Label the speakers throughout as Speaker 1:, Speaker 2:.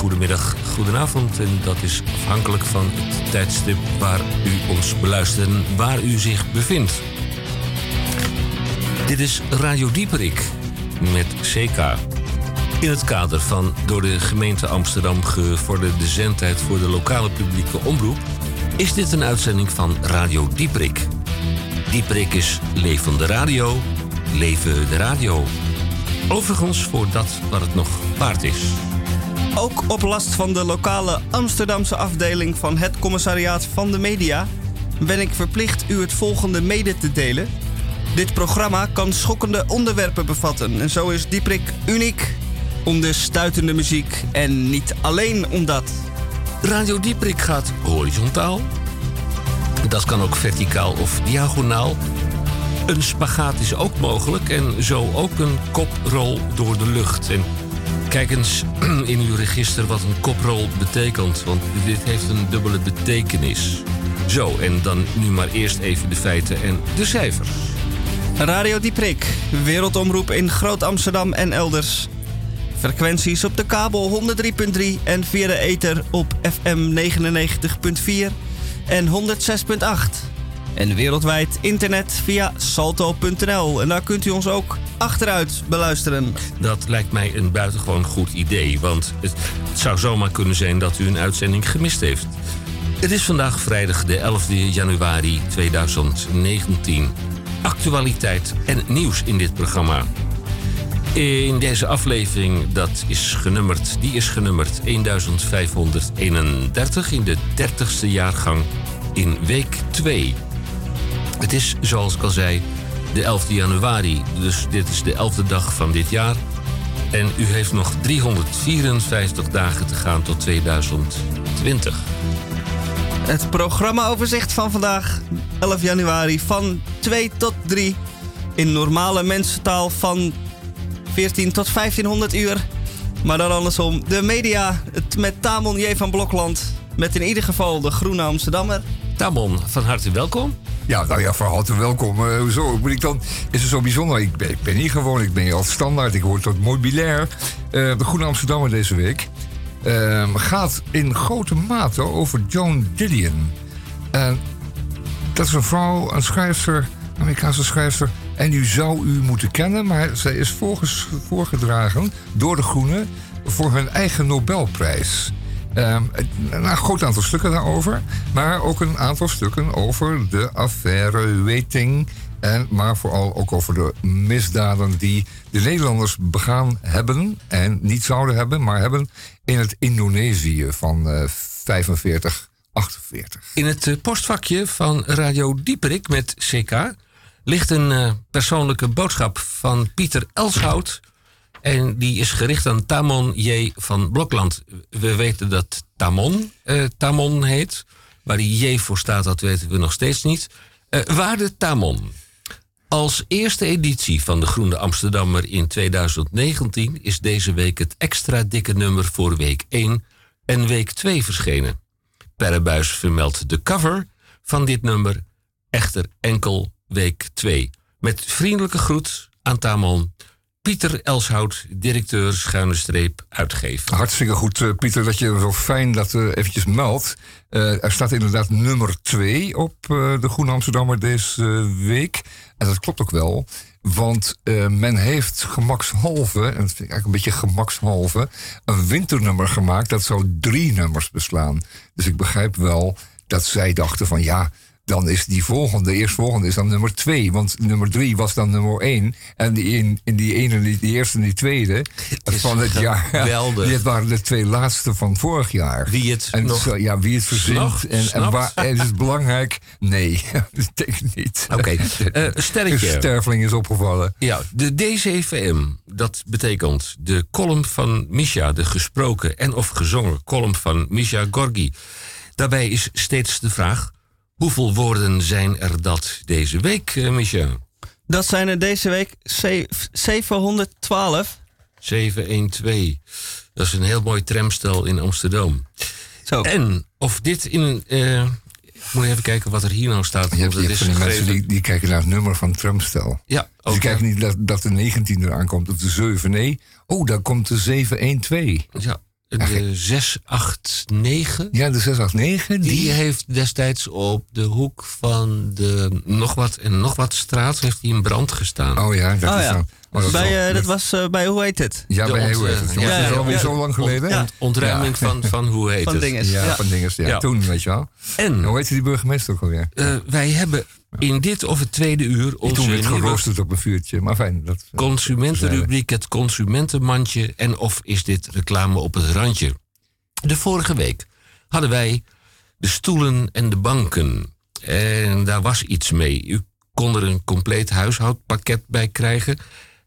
Speaker 1: goedemiddag, goedenavond. En dat is afhankelijk van het tijdstip waar u ons beluistert en waar u zich bevindt. Dit is Radio Dieperik met CK. In het kader van door de gemeente Amsterdam gevorderde zendtijd voor de lokale publieke omroep is dit een uitzending van Radio Dieperik. Dieperik is levende radio, leven de radio. Overigens voor dat wat het nog waard is.
Speaker 2: Ook op last van de lokale Amsterdamse afdeling van het Commissariaat van de Media ben ik verplicht u het volgende mede te delen. Dit programma kan schokkende onderwerpen bevatten en zo is Dieprik uniek om de stuitende muziek en niet alleen om dat.
Speaker 1: Radio Dieprik gaat horizontaal. Dat kan ook verticaal of diagonaal. Een spagaat is ook mogelijk en zo ook een koprol door de lucht. En kijk eens in uw register wat een koprol betekent, want dit heeft een dubbele betekenis. Zo, en dan nu maar eerst even de feiten en de cijfers.
Speaker 2: Radio Dieprik, wereldomroep in Groot-Amsterdam en elders. Frequenties op de kabel 103.3 en via de ether op FM 99.4 en 106.8. En wereldwijd internet via salto.nl. En daar kunt u ons ook achteruit beluisteren.
Speaker 1: Dat lijkt mij een buitengewoon goed idee, want het, zou zomaar kunnen zijn dat u een uitzending gemist heeft. Het is vandaag vrijdag de 11 januari 2019. Actualiteit en nieuws in dit programma. In deze aflevering, dat is genummerd, die is genummerd 1531 in de 30ste jaargang in week 2. Het is, zoals ik al zei, de 11 januari, dus dit is de 11e dag van dit jaar. En u heeft nog 354 dagen te gaan tot 2020.
Speaker 2: Het programmaoverzicht van vandaag, 11 januari, van 2 tot 3. In normale mensentaal van 14 tot 1500 uur. Maar dan andersom, de media, het met Tamon J. van Blokland. Met in ieder geval de Groene Amsterdammer.
Speaker 1: Tamon, van harte welkom.
Speaker 3: Ja, nou ja, van welkom. Uh, hoezo? Moet ik dan, is het zo bijzonder? Ik ben, ben hier gewoon, ik ben hier als standaard. Ik hoor tot mobilair. Uh, de Groene Amsterdammer deze week uh, gaat in grote mate over Joan Didion. En dat is een vrouw, een schrijfster, Amerikaanse schrijfster. En u zou u moeten kennen, maar zij is voorgedragen door de Groenen voor hun eigen Nobelprijs. Um, een groot aantal stukken daarover, maar ook een aantal stukken over de affaire Weting. En, maar vooral ook over de misdaden die de Nederlanders begaan hebben en niet zouden hebben, maar hebben in het Indonesië van uh, 45, 48.
Speaker 1: In het uh, postvakje van Radio Dieperik met CK ligt een uh, persoonlijke boodschap van Pieter Elshout. En die is gericht aan Tamon J. van Blokland. We weten dat Tamon uh, Tamon heet. Waar die J voor staat, dat weten we nog steeds niet. Uh, waarde Tamon. Als eerste editie van de Groene Amsterdammer in 2019 is deze week het extra dikke nummer voor week 1 en week 2 verschenen. Perrebuis vermeldt de cover van dit nummer, echter enkel week 2. Met vriendelijke groet aan Tamon. Pieter Elshout, directeur schuine streep uitgever.
Speaker 3: Hartstikke goed, uh, Pieter, dat je zo fijn dat uh, eventjes meldt. Uh, er staat inderdaad nummer 2 op de Groene Amsterdammer deze week. En dat klopt ook wel. Want men heeft gemakshalve, en dat vind ik eigenlijk een beetje gemakshalve, een winternummer gemaakt. Dat zou drie nummers beslaan. Dus ik begrijp wel dat zij dachten van ja, dan is die volgende, de eerstvolgende is dan nummer twee. Want nummer drie was dan nummer één. En die, in, in die ene, die, die eerste en die tweede van het jaar.
Speaker 1: Geweldig.
Speaker 3: Dit waren de twee laatste van vorig jaar.
Speaker 1: Wie het
Speaker 3: en
Speaker 1: nog
Speaker 3: ja, wie het verzint. En, en, waar, en is het belangrijk? Nee, dat denk ik niet.
Speaker 1: Oké, okay. uh, sterretje.
Speaker 3: Een sterveling is opgevallen.
Speaker 1: Ja, de DCVM, dat betekent de column van Misha, de gesproken en of gezongen column van Misha Gorgi. Daarbij is steeds de vraag Hoeveel woorden zijn er dat deze week, uh, Michel?
Speaker 2: Dat zijn er deze week 712.
Speaker 1: 712. Dat is een heel mooi tramstel in Amsterdam. Zo. En of dit in een. Uh, ik moet even kijken wat er hier nou staat.
Speaker 3: Je hebt, je hebt mensen die, die, kijken naar het nummer van het tramstel.
Speaker 1: Ja,
Speaker 3: ook, Die kijken niet dat, dat de 19 eraan komt of de 7. Nee, oh, daar komt de 712.
Speaker 1: Ja, de 689.
Speaker 3: Ja, de 689.
Speaker 1: Die
Speaker 3: Die,
Speaker 1: heeft destijds op de hoek van de nog wat en nog wat straat heeft die in brand gestaan.
Speaker 3: Oh ja, dat
Speaker 2: Oh
Speaker 3: is
Speaker 2: ja.
Speaker 3: dan. Is
Speaker 2: bij, eh, dat was eh, bij, hoe heet het?
Speaker 3: Ja,
Speaker 1: de
Speaker 3: bij
Speaker 1: ont-
Speaker 3: hoe heet het?
Speaker 1: ja,
Speaker 3: jongens?
Speaker 1: ja,
Speaker 3: dat is
Speaker 2: ja,
Speaker 3: alweer
Speaker 2: ja.
Speaker 3: zo lang geleden.
Speaker 2: Ja.
Speaker 1: Ont- ontruiming van, van hoe heet
Speaker 2: Van
Speaker 1: het.
Speaker 2: dinges.
Speaker 3: Ja,
Speaker 2: Ja.
Speaker 3: van dinges. Ja,
Speaker 1: Ja.
Speaker 3: toen, weet je wel.
Speaker 1: En
Speaker 3: Hoe heette die burgemeester ook alweer?
Speaker 1: eh, wij hebben in dit of het tweede uur onze
Speaker 3: toen werd geroosterd op een vuurtje. Maar fijn. Dat,
Speaker 1: consumentenrubriek, het consumentenmandje. En of is dit reclame op het randje? De vorige week hadden wij de stoelen en de banken. En daar was iets mee. U kon er een compleet huishoudpakket bij krijgen.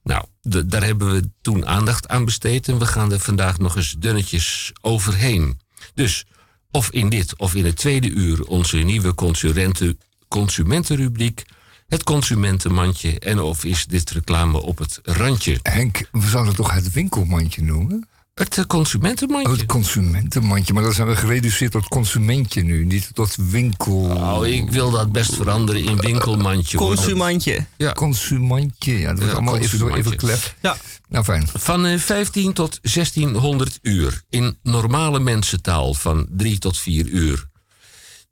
Speaker 1: Nou, daar hebben we toen aandacht aan besteed. En we gaan er vandaag nog eens dunnetjes overheen. Dus of in dit of in het tweede uur onze nieuwe consumenten, consumentenrubriek. Het consumentenmandje. En of is dit reclame op het randje?
Speaker 3: Henk, we zouden toch het winkelmandje noemen?
Speaker 1: Het eh, consumentenmandje.
Speaker 3: Oh, het consumentenmandje. Maar dan zijn we gereduceerd tot consumentje nu. Niet tot winkel.
Speaker 1: Oh, ik wil dat best veranderen in winkelmandje.
Speaker 2: Consumantje.
Speaker 1: Ja.
Speaker 3: Consumantje. Ja, dat wordt
Speaker 1: Ja,
Speaker 3: allemaal even, even.
Speaker 2: Ja.
Speaker 3: Nou, fijn.
Speaker 1: Van eh, 15 tot 1600 uur. In normale mensentaal van 3 tot 4 uur.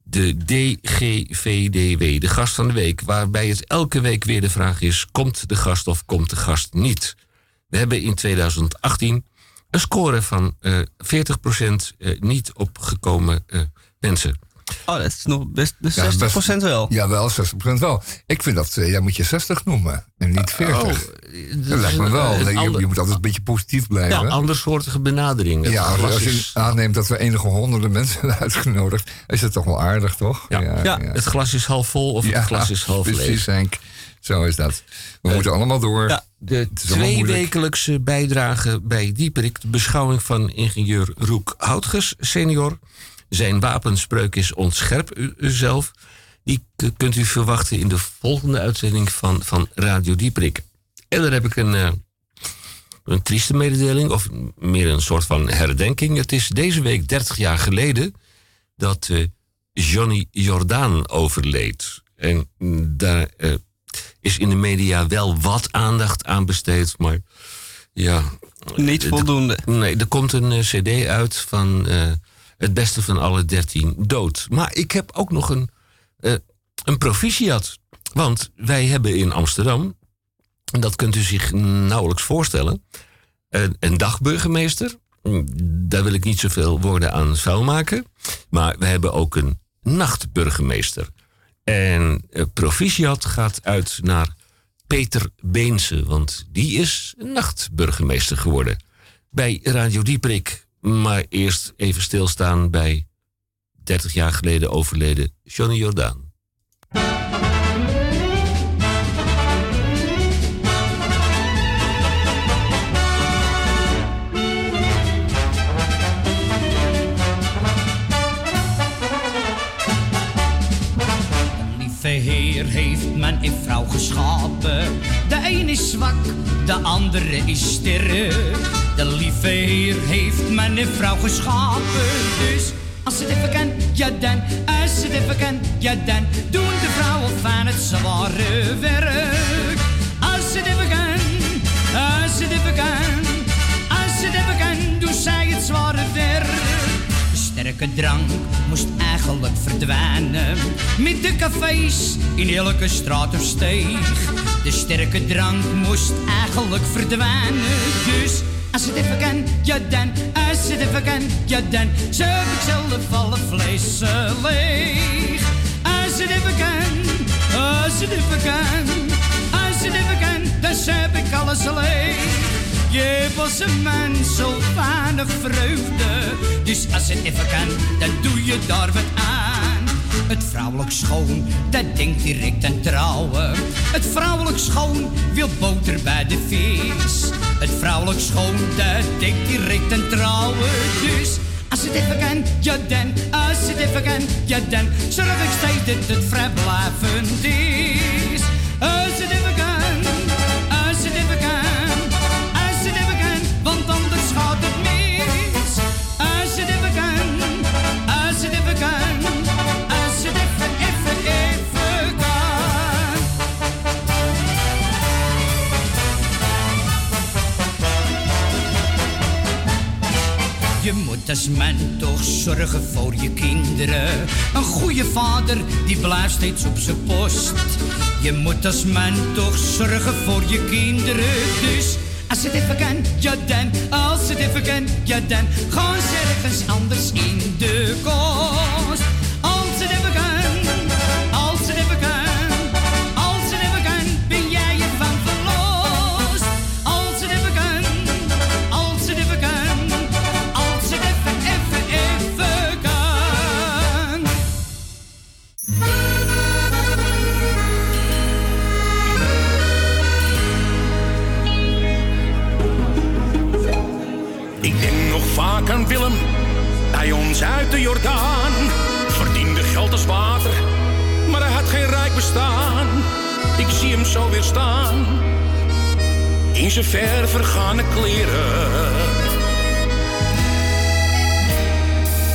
Speaker 1: De DGVDW, de gast van de week. Waarbij het elke week weer de vraag is: komt de gast of komt de gast niet? We hebben in 2018 een score van eh 40% eh, niet opgekomen eh, mensen.
Speaker 2: Oh, dat is nog best, dus
Speaker 3: Ja,
Speaker 2: 60% wel.
Speaker 3: Jawel, 60% wel. Ik vind dat, ja, moet je 60 noemen. En niet 40.
Speaker 1: Oh,
Speaker 3: dat lijkt me wel. Nee, je,
Speaker 1: ander-
Speaker 3: je moet altijd een beetje positief blijven.
Speaker 1: ja, andersoortige benadering.
Speaker 3: Ja, als, je aanneemt dat we enige honderden mensen hebben uitgenodigd, is het toch wel aardig, toch?
Speaker 1: Ja.
Speaker 2: Ja.
Speaker 1: Het glas is half vol of
Speaker 3: Ja,
Speaker 1: het glas is half
Speaker 3: precies,
Speaker 1: leeg.
Speaker 3: Henk. Zo is dat. We moeten allemaal door.
Speaker 2: Ja.
Speaker 1: De tweewekelijkse bijdrage bij Dieperik, de beschouwing van ingenieur Roek Houtges senior. Zijn wapenspreuk is ontscherp u, uzelf. Die kunt u verwachten in de volgende uitzending van, van Radio Dieperik. En dan heb ik een, eh, een trieste mededeling, of meer een soort van herdenking. Het is deze week 30 jaar geleden dat eh, Johnny Jordaan overleed. En mm, daar eh, is in de media wel wat aandacht aan besteed, maar ja.
Speaker 2: Niet
Speaker 1: eh,
Speaker 2: voldoende.
Speaker 1: Nee, er komt een eh, CD uit van eh, Het beste van alle dertien dood. Maar ik heb ook nog een, eh, een proficiat. Want wij hebben in Amsterdam, en dat kunt u zich nauwelijks voorstellen, een, een dagburgemeester. Daar wil ik niet zoveel woorden aan vuil maken. Maar we hebben ook een nachtburgemeester. En eh, proficiat gaat uit naar Peter Beense, want die is nachtburgemeester geworden. Bij Radio Dieprik. Maar eerst even stilstaan bij 30 jaar geleden overleden Johnny Jordaan.
Speaker 4: En vrouw geschapen. De een is zwak, de andere is sterk. De lieve Heer heeft en vrouw geschapen. Dus als het even kan, ja dan. Als het even kan, ja dan. Doen de vrouwen van het zware werk. Als het even kan, als het even kan. Sterke drank moest eigenlijk verdwijnen. Met de cafés in elke straat of steeg. De sterke drank moest eigenlijk verdwijnen. Dus als het even kan, ja dan. Als het even kan, ja dan. Heb ik zelf alle vlees leeg. Als het even kan, als het even kan. Als het even kan, dan heb ik alles leeg. Je was een man zo weinig vreugde. Dus als het even kan, dan doe je daar wat aan. Het vrouwelijk schoon, dat denkt direct aan trouwen. Het vrouwelijk schoon wil boter bij de vis. Het vrouwelijk schoon, dat denkt direct aan trouwen. Dus als het even kan, ja dan. Als het even kan, ja dan. Zorg ik steeds dat het vrijblijvend is. Als het even Als man toch zorgen voor je kinderen. Een goede vader die blijft steeds op zijn post. Je moet als man toch zorgen voor je kinderen. Dus als het even kan, ja dan. Als het even kan, ja dan. Gewoon ergens anders in de kost.
Speaker 5: Zijn ver vergane kleren.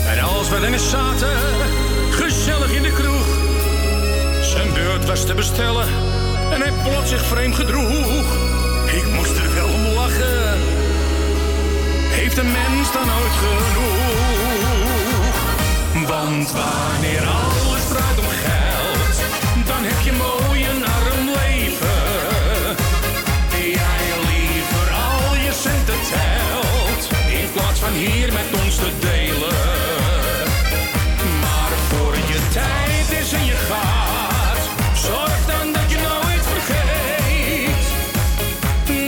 Speaker 5: En als we erin zaten, gezellig in de kroeg. Zijn beurt was te bestellen en hij plots zich vreemd gedroeg. Ik moest er wel om lachen heeft een mens dan ooit genoeg? Want wanneer alles draait om geld, dan heb je mooi hier met ons te delen. Maar voor je tijd is en je gaat, zorg dan dat je nooit vergeet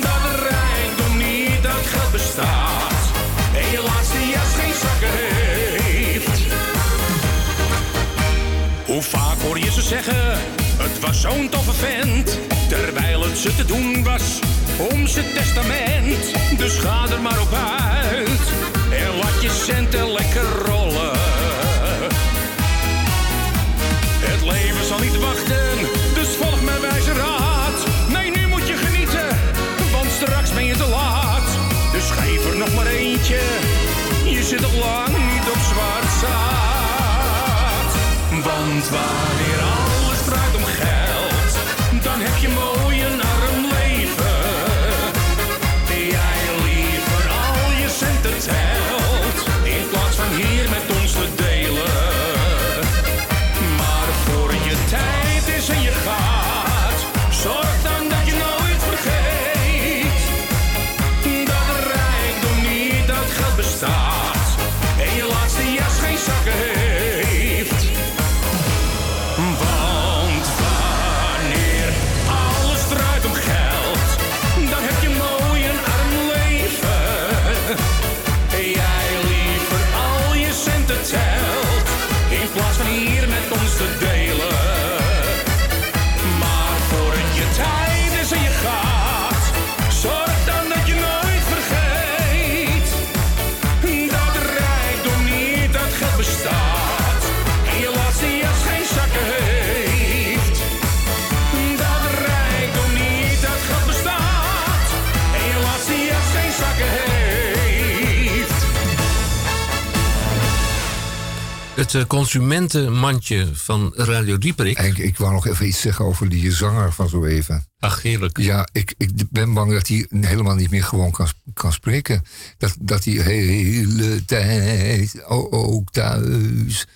Speaker 5: dat de rijkdom niet uit geld bestaat en je laatste jas geen zakken heeft. Hoe vaak hoor je ze zeggen, het was zo'n toffe vent, terwijl het ze te doen was om zijn testament. Dus ga er maar op uit en laat je centen lekker rollen. Het leven zal niet wachten, dus volg mijn wijze raad. Nee, nu moet je genieten, want straks ben je te laat. Dus geef er nog maar eentje, je zit nog lang niet op zwart zaad. Want wanneer alles draait om geld, dan heb je mooi een Het
Speaker 1: eh, consumentenmandje van Radio Dieperik.
Speaker 3: Ik, ik wou nog even iets zeggen over die zanger van zo even.
Speaker 1: Ach, heerlijk.
Speaker 3: Ja, ik, ik ben bang dat hij helemaal niet meer gewoon kan, kan spreken. Dat, dat hij de hele tijd ook thuis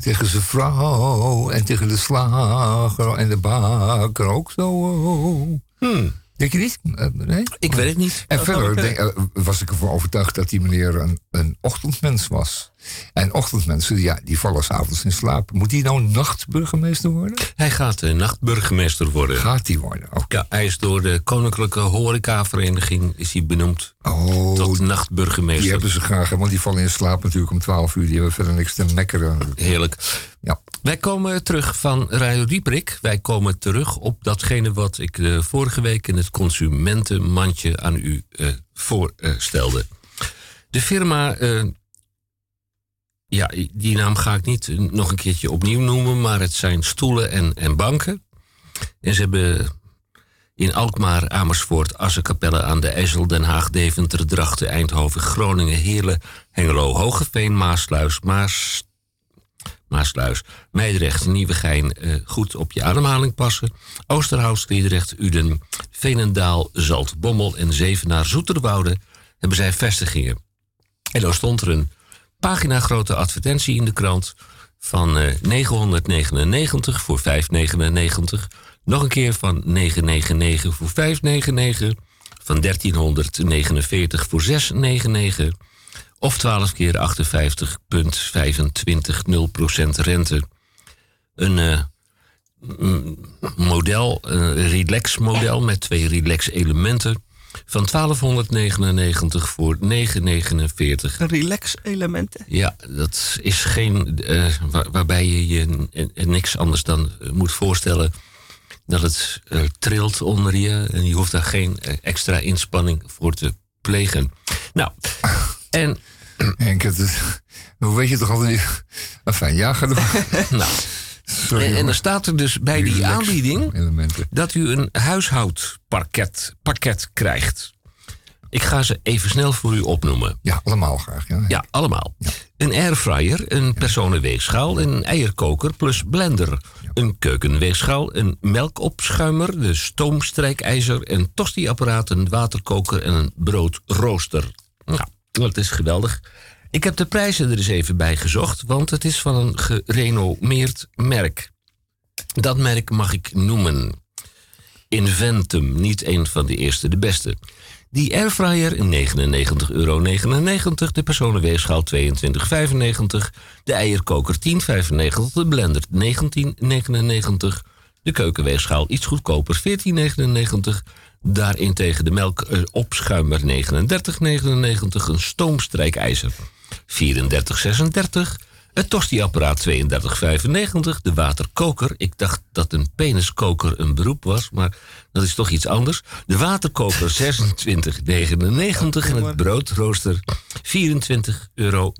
Speaker 3: tegen zijn vrouw en tegen de slager en de baker ook zo.
Speaker 1: Hmm.
Speaker 3: Denk je niet? Eh, Nee?
Speaker 1: Ik weet het niet.
Speaker 3: En
Speaker 1: Dat
Speaker 3: verder denk- eh, was ik ervan overtuigd dat die meneer een, een ochtendmens was. En ochtendmensen, ja, die vallen s'avonds in slaap. Moet die nou nachtburgemeester worden?
Speaker 1: Hij gaat uh, nachtburgemeester worden.
Speaker 3: Gaat die worden?
Speaker 1: Ja, hij is door de Koninklijke Horecavereniging is hij benoemd
Speaker 3: Oh,
Speaker 1: tot
Speaker 3: die
Speaker 1: nachtburgemeester.
Speaker 3: hebben ze graag, want die vallen in slaap natuurlijk om 12 uur. Die hebben verder niks te mekkeren.
Speaker 1: Heerlijk.
Speaker 3: Ja.
Speaker 1: Wij komen terug van Radio Dieprik. Wij komen terug op datgene wat ik de vorige week in het consumentenmandje aan u eh, voorstelde. de firma, eh, ja, die naam ga ik niet eh, nog een keertje opnieuw noemen, maar het zijn stoelen en, en banken. En ze hebben in Alkmaar, Amersfoort, Assenkapelle aan de IJssel, Den Haag, Deventer, Drachten, Eindhoven, Groningen, Heerlen, Hengelo, Hogeveen, Maasluis, Maas, Maasluis, Meidrecht, Nieuwegein eh, goed op je ademhaling passen. Oosterhout, Sliedrecht, Uden, Veenendaal, Zaltbommel en Zevenaar, Zoeterwoude hebben zij vestigingen. En dan stond er een pagina grote advertentie in de krant van eh 999 voor 599. Nog een keer van 999 voor 599. Van 1349 voor 699. Of 12 keer 58,25 0% rente. Een eh, model, een relax model met twee relax elementen. Van 1299 voor 949.
Speaker 2: Relax elementen.
Speaker 1: Ja, dat is geen. eh, waar- waarbij je je niks anders dan eh, moet voorstellen. dat het trilt onder je. en je hoeft daar geen extra inspanning voor te plegen. Nou, en.
Speaker 3: Henk, het is, hoe weet je toch altijd? Enfin, ja, ga door.
Speaker 1: nou,
Speaker 3: Sorry,
Speaker 1: en, dan staat er dus bij die aanbieding.
Speaker 3: Elementen.
Speaker 1: dat u een huishoudpakket pakket krijgt. Ik ga ze even snel voor u opnoemen.
Speaker 3: Ja, allemaal graag. Ja.
Speaker 1: Ja, allemaal. Een airfryer, een personenweegschaal, een eierkoker plus blender. Een keukenweegschaal, een melkopschuimer, de stoomstrijkijzer, een tostiapparaat, een waterkoker en een broodrooster. Dat is geweldig. Ik heb de prijzen er eens even bij gezocht, want het is van een gerenommeerd merk. Dat merk mag ik noemen. Inventum, niet een van de eerste, de beste. Die airfryer 99,99 euro. De personenweegschaal 22,95. De eierkoker 10,95. De blender 19,99. De keukenweegschaal iets goedkoper 14,99. Daarentegen de melkopschuimer 39,99. Een stoomstrijkijzer 34,36. Het tostiapparaat 32,95. De waterkoker. Ik dacht dat een peniskoker een beroep was, maar dat is toch iets anders. De waterkoker 26,99 en het broodrooster 24,99 euro.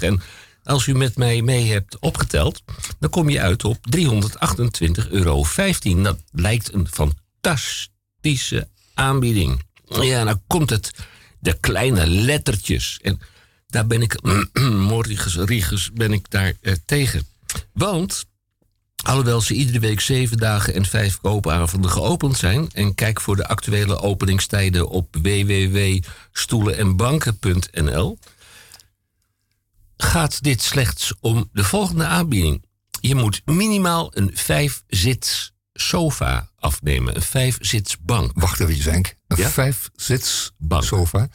Speaker 1: En als u met mij mee hebt opgeteld, dan kom je uit op 328,15 euro. Dat lijkt een aanbieding. Ja, nou komt het. De kleine lettertjes. En daar ben ik, morgens, rigus, ben ik daar eh, tegen. Want, alhoewel ze iedere week zeven dagen en vijf koopavonden geopend zijn... en kijk voor de actuele openingstijden op www.stoelenenbanken.nl... gaat dit slechts om de volgende aanbieding. Je moet minimaal een vijfzits sofa afnemen. Een vijfzitsbank.
Speaker 3: Wacht even, Henk. Een
Speaker 1: Ja?
Speaker 3: vijf-zits
Speaker 1: Bank.
Speaker 3: sofa.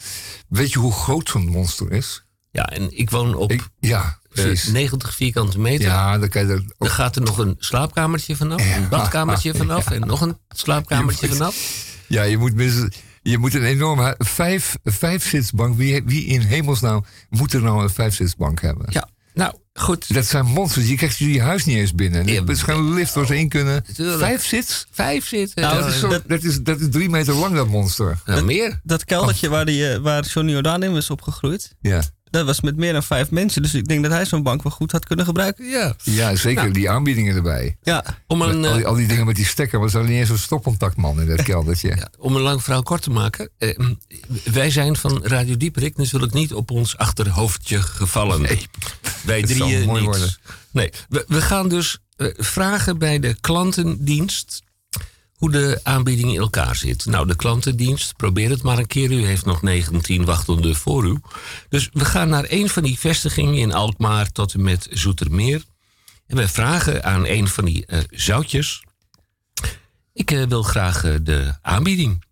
Speaker 3: Weet je hoe groot zo'n monster is?
Speaker 1: Ja, en ik woon op
Speaker 3: Ik, ja,
Speaker 1: eh,
Speaker 3: precies.
Speaker 1: 90 vierkante meter.
Speaker 3: ja, dan kan je er
Speaker 1: Dan gaat er nog een slaapkamertje vanaf, een badkamertje vanaf en nog een slaapkamertje
Speaker 3: moet-
Speaker 1: vanaf.
Speaker 3: Ja, je moet, minstens- je moet een enorme vijf, vijfzitsbank. Wie, wie in hemelsnaam moet er nou een vijfzitsbank hebben?
Speaker 1: Ja, nou goed.
Speaker 3: Dat zijn monsters. Je krijgt je huis niet eens binnen. Er is geen lift waar ze in kunnen.
Speaker 1: Tuurlijk.
Speaker 3: Vijf zits?
Speaker 1: Vijf zitten.
Speaker 2: Nou,
Speaker 3: Dat is, zo,
Speaker 2: dat-
Speaker 3: dat, is, dat is drie meter lang, dat monster.
Speaker 1: Nou, meer.
Speaker 2: Dat keldertje waar, die, eh, waar Johnny Jordaan in was opgegroeid,
Speaker 3: Ja,
Speaker 2: dat was met meer dan vijf mensen. Dus ik denk dat hij zo'n bank wel goed had kunnen gebruiken.
Speaker 1: Ja.
Speaker 3: ja zeker.
Speaker 1: Nou.
Speaker 3: Die aanbiedingen erbij.
Speaker 2: Ja,
Speaker 1: Om een,
Speaker 3: al, die,
Speaker 1: eh,
Speaker 3: al die dingen met die stekker. Maar er niet eens een stopcontactman in dat keldertje.
Speaker 1: ja, om een lang verhaal kort te maken. eh, wij zijn van Radio Dieperik natuurlijk niet op ons achterhoofdje gevallen.
Speaker 3: Nee.
Speaker 1: Wij
Speaker 3: Het zal
Speaker 1: drieën
Speaker 3: mooi
Speaker 1: niet.
Speaker 3: worden.
Speaker 1: Nee, we, we gaan dus eh, vragen bij de klantendienst hoe de aanbieding in elkaar zit. Nou, de klantendienst, probeer het maar een keer. U heeft nog 19 wachtende voor u. Dus we gaan naar een van die vestigingen in Alkmaar tot en met Zoetermeer. En wij vragen aan een van die eh, zoutjes... Ik eh, wil graag eh, de aanbieding.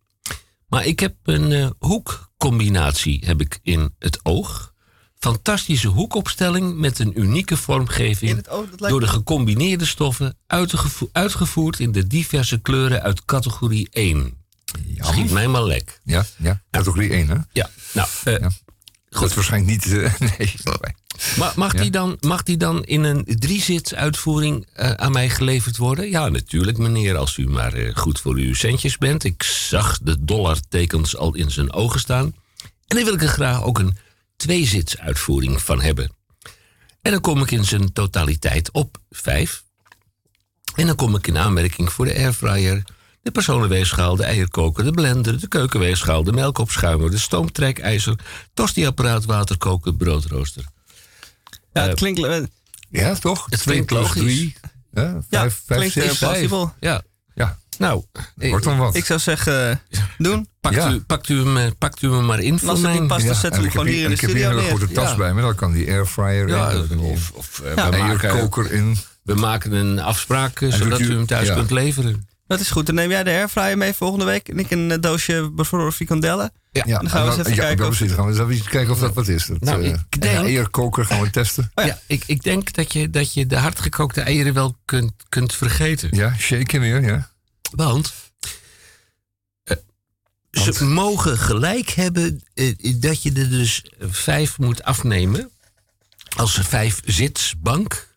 Speaker 1: Maar ik heb een hoekcombinatie heb ik in het oog. Fantastische hoekopstelling met een unieke vormgeving.
Speaker 2: Het
Speaker 1: door de gecombineerde stoffen uitgevo- uitgevoerd in de diverse kleuren uit categorie 1. Schiet mij maar lek.
Speaker 3: Ja, ja. Categorie 1, hè?
Speaker 1: Ja, nou, eh,
Speaker 3: Ja. Dat is waarschijnlijk niet... eh, nee, sorry.
Speaker 1: ma- mag, die dan, mag die dan in een driezits uitvoering eh, aan mij geleverd worden? Ja, natuurlijk, meneer, als u maar eh, goed voor uw centjes bent. Ik zag de dollartekens al in zijn ogen staan. En dan wil ik er graag ook een tweezits uitvoering van hebben. En dan kom ik in zijn totaliteit op vijf. En dan kom ik in aanmerking voor de airfryer, de personenweegschaal, de eierkoker, de blender, de keukenweegschaal, de melkopschuimer, de stoomtrekijzer, tostiapparaat, waterkoker, broodrooster.
Speaker 2: ja het klinkt, eh,
Speaker 3: Ja, toch?
Speaker 1: Het klinkt logisch.
Speaker 3: drie. Ja,
Speaker 2: ja,
Speaker 3: vijf, vijf,
Speaker 2: klinkt eh,
Speaker 3: zes.
Speaker 2: plausibel.
Speaker 1: Ja,
Speaker 3: Ja,
Speaker 1: Nou, eh,
Speaker 3: Wordt dan wat.
Speaker 2: Ik zou zeggen, doen.
Speaker 1: pakt,
Speaker 3: Ja.
Speaker 1: u, pakt, u hem, eh, pakt u hem maar in voor
Speaker 2: als het
Speaker 1: mij.
Speaker 2: niet past, dan
Speaker 3: Ja,
Speaker 2: zetten
Speaker 3: en
Speaker 2: we
Speaker 3: ik
Speaker 2: hem
Speaker 3: heb
Speaker 2: gewoon hier in de
Speaker 3: ik heb hier
Speaker 2: studio
Speaker 3: een hele
Speaker 2: neer.
Speaker 3: grote tas
Speaker 1: Ja.
Speaker 3: bij me. Dan kan die airfryer
Speaker 1: Ja,
Speaker 3: in.
Speaker 1: of, of eh,
Speaker 3: koker in.
Speaker 1: we maken een afspraak eh,
Speaker 3: En
Speaker 1: zodat
Speaker 3: u-
Speaker 1: u hem thuis
Speaker 3: ja.
Speaker 1: kunt leveren.
Speaker 2: Dat is goed. Dan neem jij de airfryer mee volgende week. En ik een eh, doosje bevroren frikandellen.
Speaker 3: Ja,
Speaker 2: dan gaan we eens even
Speaker 3: ja,
Speaker 2: kijken
Speaker 3: Ja,
Speaker 2: of-
Speaker 3: precies. Dan gaan we eens even kijken of dat wat is. Dat,
Speaker 1: Nou,
Speaker 3: eh,
Speaker 1: ik denk-
Speaker 3: eierkoker gaan we testen.
Speaker 2: Oh ja.
Speaker 1: ja. ik, ik denk dat je, dat je de hardgekookte eieren wel kunt, kunt vergeten.
Speaker 3: Ja, shaken weer, ja.
Speaker 1: Want eh, ze mogen gelijk hebben eh, dat je er dus vijf moet afnemen. Als een vijf zitsbank.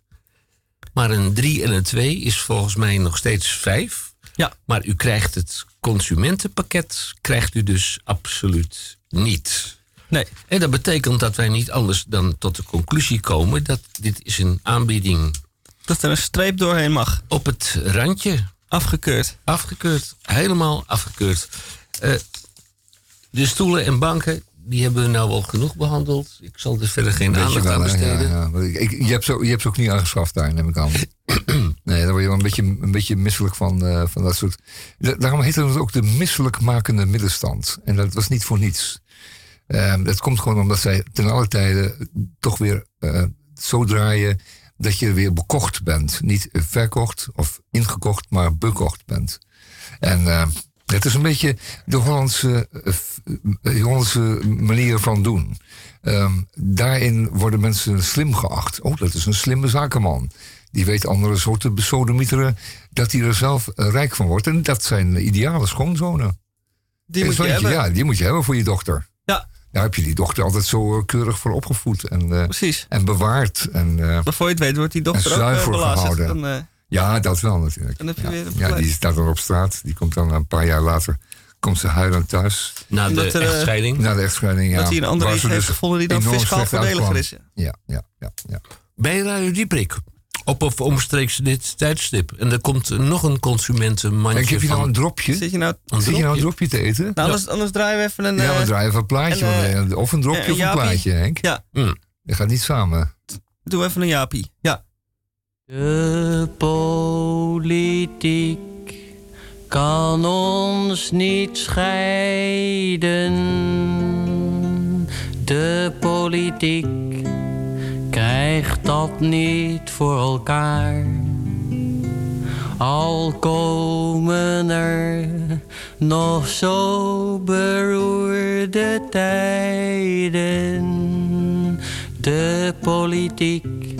Speaker 1: Maar een drie en een twee is volgens mij nog steeds vijf.
Speaker 2: Ja.
Speaker 1: Maar u krijgt het consumentenpakket, krijgt u dus absoluut niet.
Speaker 2: Nee.
Speaker 1: En dat betekent dat wij niet anders dan tot de conclusie komen dat dit is een aanbieding
Speaker 2: Dat er een streep doorheen mag.
Speaker 1: op het randje
Speaker 2: Afgekeurd.
Speaker 1: Afgekeurd. Helemaal afgekeurd. Eh, de stoelen en banken, die hebben we nou al genoeg behandeld. Ik zal er verder geen aandacht
Speaker 3: wel,
Speaker 1: aan besteden.
Speaker 3: Ja, ik- ik- je, hebt zo, je hebt ze ook niet aangeschaft daar, neem ik aan. nee, daar word je wel een beetje, een beetje misselijk van, eh, van dat soort... Da- Daarom heette het ook de misselijkmakende middenstand. En dat was niet voor niets. Ehm, dat komt gewoon omdat zij ten alle tijde toch weer eh, zo draaien... dat je weer bekocht bent. Niet verkocht of ingekocht, maar bekocht bent. En eh, het is een beetje de Hollandse, eh, eh, Hollandse manier van doen. Ehm, daarin worden mensen slim geacht. Oh, dat is een slimme zakenman. Die weet andere soorten besodemieteren dat hij er zelf rijk van wordt. En dat zijn ideale schoonzonen.
Speaker 2: Die moet je hebben.
Speaker 3: Ja, die moet je hebben voor je dochter.
Speaker 2: Ja,
Speaker 3: Daar heb je die dochter altijd zo eh, keurig voor opgevoed en, eh,
Speaker 2: precies.
Speaker 3: en bewaard. En, eh,
Speaker 2: Maar voor je het weet wordt die dochter
Speaker 3: En
Speaker 2: ook uh, belazerd.
Speaker 3: gehouden.
Speaker 2: Dan, eh,
Speaker 3: ja, dat wel natuurlijk.
Speaker 2: Dan heb je
Speaker 3: ja.
Speaker 2: weer
Speaker 3: die staat dan op straat. Die komt dan een paar jaar later komt ze huilend thuis.
Speaker 1: Na de echtscheiding.
Speaker 3: Na de echtscheiding, ja.
Speaker 2: dat hij een andere
Speaker 3: ze
Speaker 2: heeft
Speaker 3: dus
Speaker 2: gevonden die dan fiscaal voordeliger is.
Speaker 3: Ja, ja, ja. ja.
Speaker 1: Bij Radio Dieprik. Op of omstreeks dit tijdstip. En er komt nog een consumentenmandje
Speaker 3: En heb je nou een dropje?
Speaker 2: Zit je nou...
Speaker 1: Een
Speaker 3: Zit je nou een
Speaker 1: dropje?
Speaker 3: dropje te eten?
Speaker 2: Nou, anders, anders draaien we even een...
Speaker 3: ja,
Speaker 2: eh,
Speaker 3: we draaien even een plaatje.
Speaker 2: eh,
Speaker 3: eh, of een dropje
Speaker 2: en
Speaker 3: of een plaatje, Henk.
Speaker 2: Ja,
Speaker 1: Mm.
Speaker 3: Dat gaat niet samen.
Speaker 2: doe even een Jaapie. Ja.
Speaker 6: De politiek kan ons niet scheiden. De politiek krijgt dat niet voor elkaar. Al komen er nog zo beroerde tijden. De politiek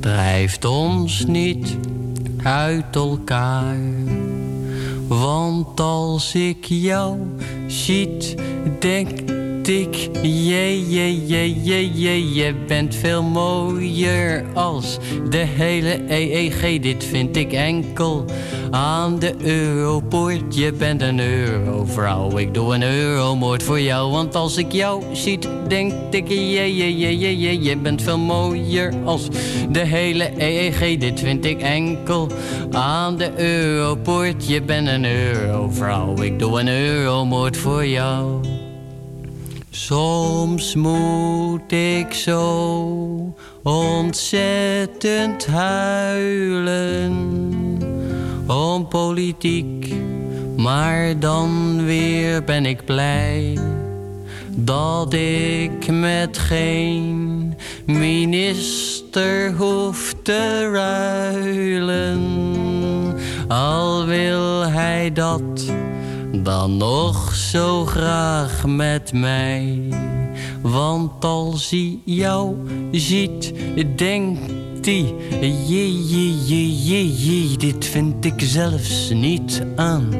Speaker 6: drijft ons niet uit elkaar. Want als ik jou ziet, denk ik, jee, jee, jee, jee, jee, je bent veel mooier als de hele EEG. Dit vind ik enkel aan de Europoort. Je bent een eurovrouw, ik doe een euromoord voor jou. Want als ik jou ziet, denk ik, jee, jee, jee, jee, jee, je bent veel mooier als de hele EEG. Dit vind ik enkel aan de Europoort. Je bent een eurovrouw, ik doe een euromoord voor jou. Soms moet ik zo ontzettend huilen om politiek, maar dan weer ben ik blij dat ik met geen minister hoef te ruilen. Al wil hij dat dan nog zo graag met mij. Want als hij jou ziet, denkt hij... Jee, jee, jee, jee, dit vind ik zelfs niet aan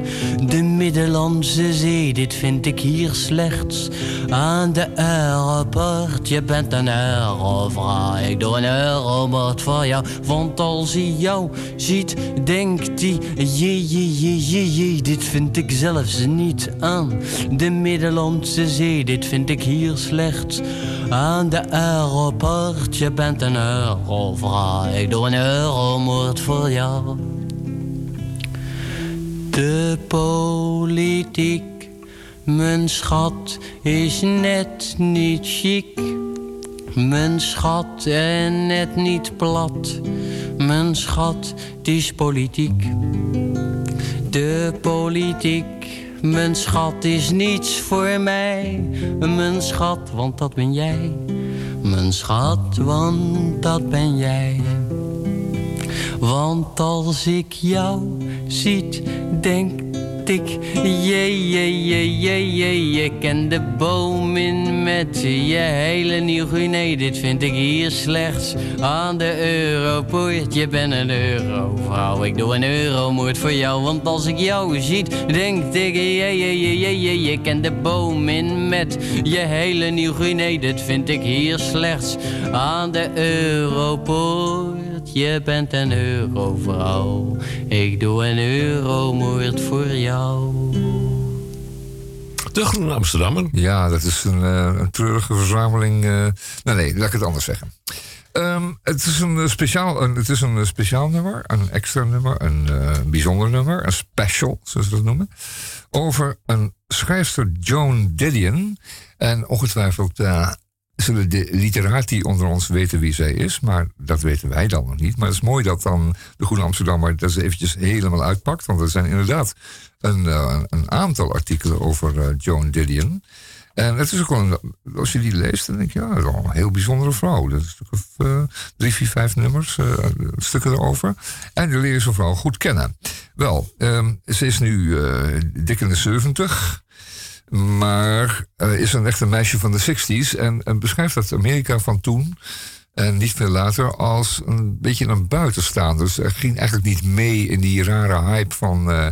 Speaker 6: de Middellandse Zee. Dit vind ik hier slechts aan de aeroport. Je bent een eurovrouw, ik doe een euromoord voor jou. Want als hij jou ziet, denkt hij... Jee, jee, jee, dit vind ik zelfs niet aan de Middellandse Zee. Dit vind ik hier slechts aan de aeroport. Je bent een ik doe een euromoord voor jou. De politiek, mijn schat, is net niet chic. Mijn schat en net niet plat. Mijn schat, die is politiek. De politiek, mijn schat, is niets voor mij. Mijn schat, want dat ben jij. Mijn schat, want dat ben jij. Want als ik jou ziet, denk ik, jee, jee, jee, jee, jee. Je ken de boom in met je hele nieuw nee, dit vind ik hier slechts aan de europoort. Je bent een eurovrouw, ik doe een euromoord voor jou. Want als ik jou ziet, denk ik, jee, jee, jee, jee, jee. Je ken de boom in met je hele nieuw nee, dit vind ik hier slechts aan de europoort. Je bent een eurovrouw, ik doe een euromoord voor jou.
Speaker 1: De Groene Amsterdammer.
Speaker 3: Ja, dat is een, eh, een treurige verzameling. eh, nou nee, laat ik het anders zeggen. Ehm, het, is een eh, speciaal, een, het is een speciaal nummer, een extra nummer, een eh, bijzonder nummer, een special, zoals ze dat noemen. Over een schrijfster Joan Didion. En ongetwijfeld eh, zullen de literati onder ons weten wie zij is, maar dat weten wij dan nog niet. Maar het is mooi dat dan de Groene Amsterdammer dat ze eventjes helemaal uitpakt, want er zijn inderdaad een, eh, een aantal artikelen over eh, Joan Didion. En het is ook wel, als je die leest, dan denk je, ja, dat is wel een heel bijzondere vrouw. Dat is een eh, drie, vier, vijf nummers, stukken erover. En je zo'n vrouw goed kennen. Wel, ehm, ze is nu dik in de 70. Maar is een echt een meisje van de 60s. En, en beschrijft dat Amerika van toen. En niet veel later als een beetje een buitenstaander. Dus er ging eigenlijk niet mee in die rare hype van, eh,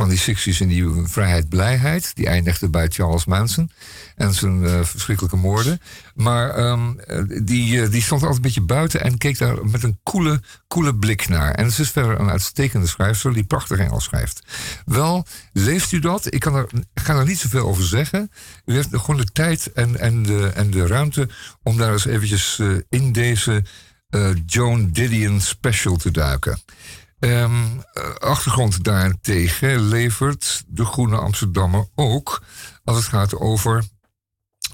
Speaker 3: van die 60s en die vrijheid, blijheid. Die eindigde bij Charles Manson en zijn eh, verschrikkelijke moorden. Maar ehm, eh, die, eh, die stond altijd een beetje buiten en keek daar met een koele, koele blik naar. En ze is verder een uitstekende schrijfster die prachtig Engels schrijft. Wel, leest u dat? Ik kan er, ga er niet zoveel over zeggen. U heeft gewoon de tijd en, en, de, en de ruimte om daar eens eventjes in deze Joan Didion special te duiken. Eh, achtergrond daarentegen levert de Groene Amsterdammer ook als het gaat over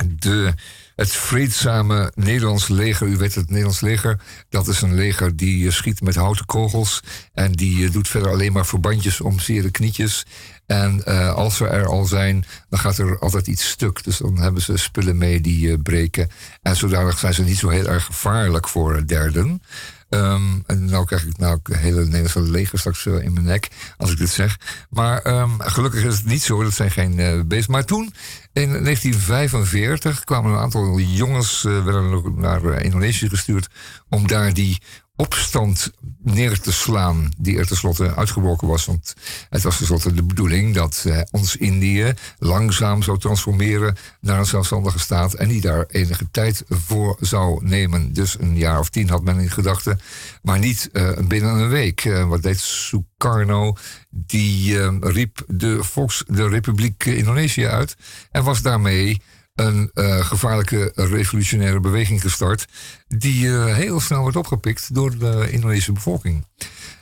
Speaker 3: de, het vreedzame Nederlands leger. U weet het Nederlands leger, dat is een leger die eh, schiet met houten kogels. En die eh, doet verder alleen maar verbandjes om zere knietjes. En als ze er al zijn, dan gaat er altijd iets stuk. Dus dan hebben ze spullen mee die breken. En zodanig zijn ze niet zo heel erg gevaarlijk voor derden. Ehm, en nou krijg ik nou hele Nederlandse leger straks eh, in mijn nek als ik dit zeg. Maar ehm, gelukkig is het niet zo, dat zijn geen eh beesten. Maar toen, in 1945, kwamen een aantal jongens nog naar Indonesië gestuurd om daar die opstand neer te slaan die er tenslotte uitgebroken was. Want het was tenslotte de bedoeling dat eh, ons Indië langzaam zou transformeren naar een zelfstandige staat en die daar enige tijd voor zou nemen. Dus een jaar of tien had men in gedachten, maar niet eh, binnen een week. Eh, wat deed Sukarno? Die eh, riep de, Volks, de Republiek Indonesië uit en was daarmee een eh, gevaarlijke revolutionaire beweging gestart. die eh, heel snel werd opgepikt door de Indonesische bevolking.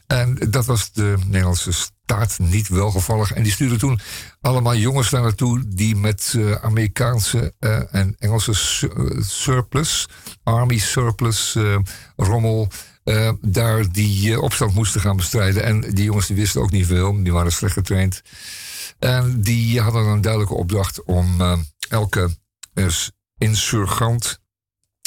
Speaker 3: En dat was de Nederlandse staat niet welgevallig. En die stuurde toen allemaal jongens daar naartoe die met eh, Amerikaanse en Engelse su- surplus, army surplus rommel. daar die opstand moesten gaan bestrijden. En die jongens die wisten ook niet veel, die waren slecht getraind. En die hadden een duidelijke opdracht om elke insurgant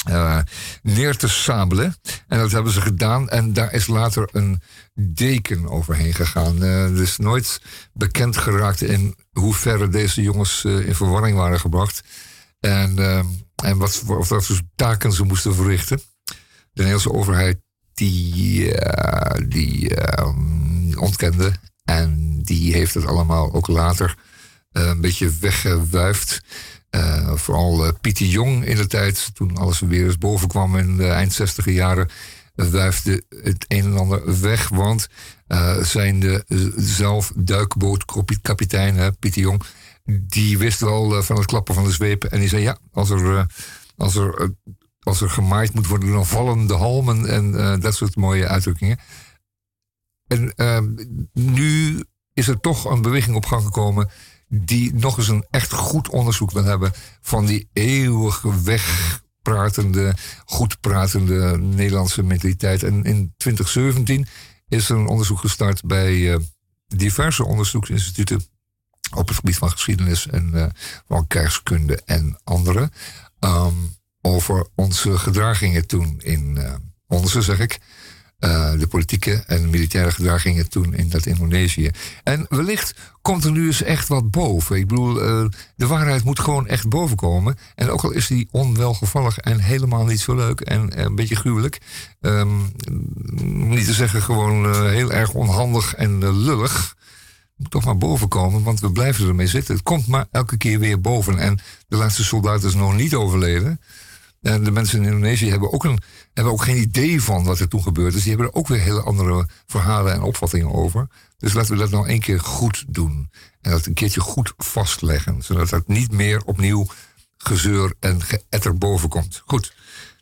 Speaker 3: eh, neer te sabelen. En dat hebben ze gedaan. En daar is later een deken overheen gegaan. Eh er is nooit bekend geraakt in hoeverre deze jongens eh, in verwarring waren gebracht. En, en wat, of wat voor taken ze moesten verrichten. De Nederlandse overheid die, die eh, ontkende. En die heeft het allemaal ook later een beetje weggewuifd. Eh, vooral eh, Pieter Jong in de tijd, toen alles weer eens boven kwam in de eind 60 jaren, wuifde het een en ander weg. Want eh, zijn de zelf duikbootkapitein, Pieter Jong, die wist wel van het klappen van de zweep. En die zei: Ja, als er, als er, als er gemaaid moet worden, dan vallen de halmen en dat soort mooie uitdrukkingen. En nu is er toch een beweging op gang gekomen die nog eens een echt goed onderzoek wil hebben van die eeuwig wegpratende, goed pratende Nederlandse mentaliteit. En in 2017 is er een onderzoek gestart bij eh, diverse onderzoeksinstituten op het gebied van geschiedenis en uh, van krijgskunde en andere. Um, over onze gedragingen toen in uh, onze, zeg ik. Uh, de politieke en militaire gedragingen toen in dat Indonesië. En wellicht komt er nu eens echt wat boven. Ik bedoel, uh, de waarheid moet gewoon echt bovenkomen. En ook al is die onwelgevallig en helemaal niet zo leuk en een beetje gruwelijk. Um, niet te zeggen gewoon uh, heel erg onhandig en lullig. Moet toch maar bovenkomen, want we blijven ermee zitten. Het komt maar elke keer weer boven. En de laatste soldaat is nog niet overleden. En de mensen in Indonesië hebben ook, een, hebben ook geen idee van wat er toen gebeurd is. Die hebben er ook weer hele andere verhalen en opvattingen over. Dus laten we dat nou één keer goed doen. En dat een keertje goed vastleggen. Zodat dat niet meer opnieuw gezeur en geëtter boven komt. Goed,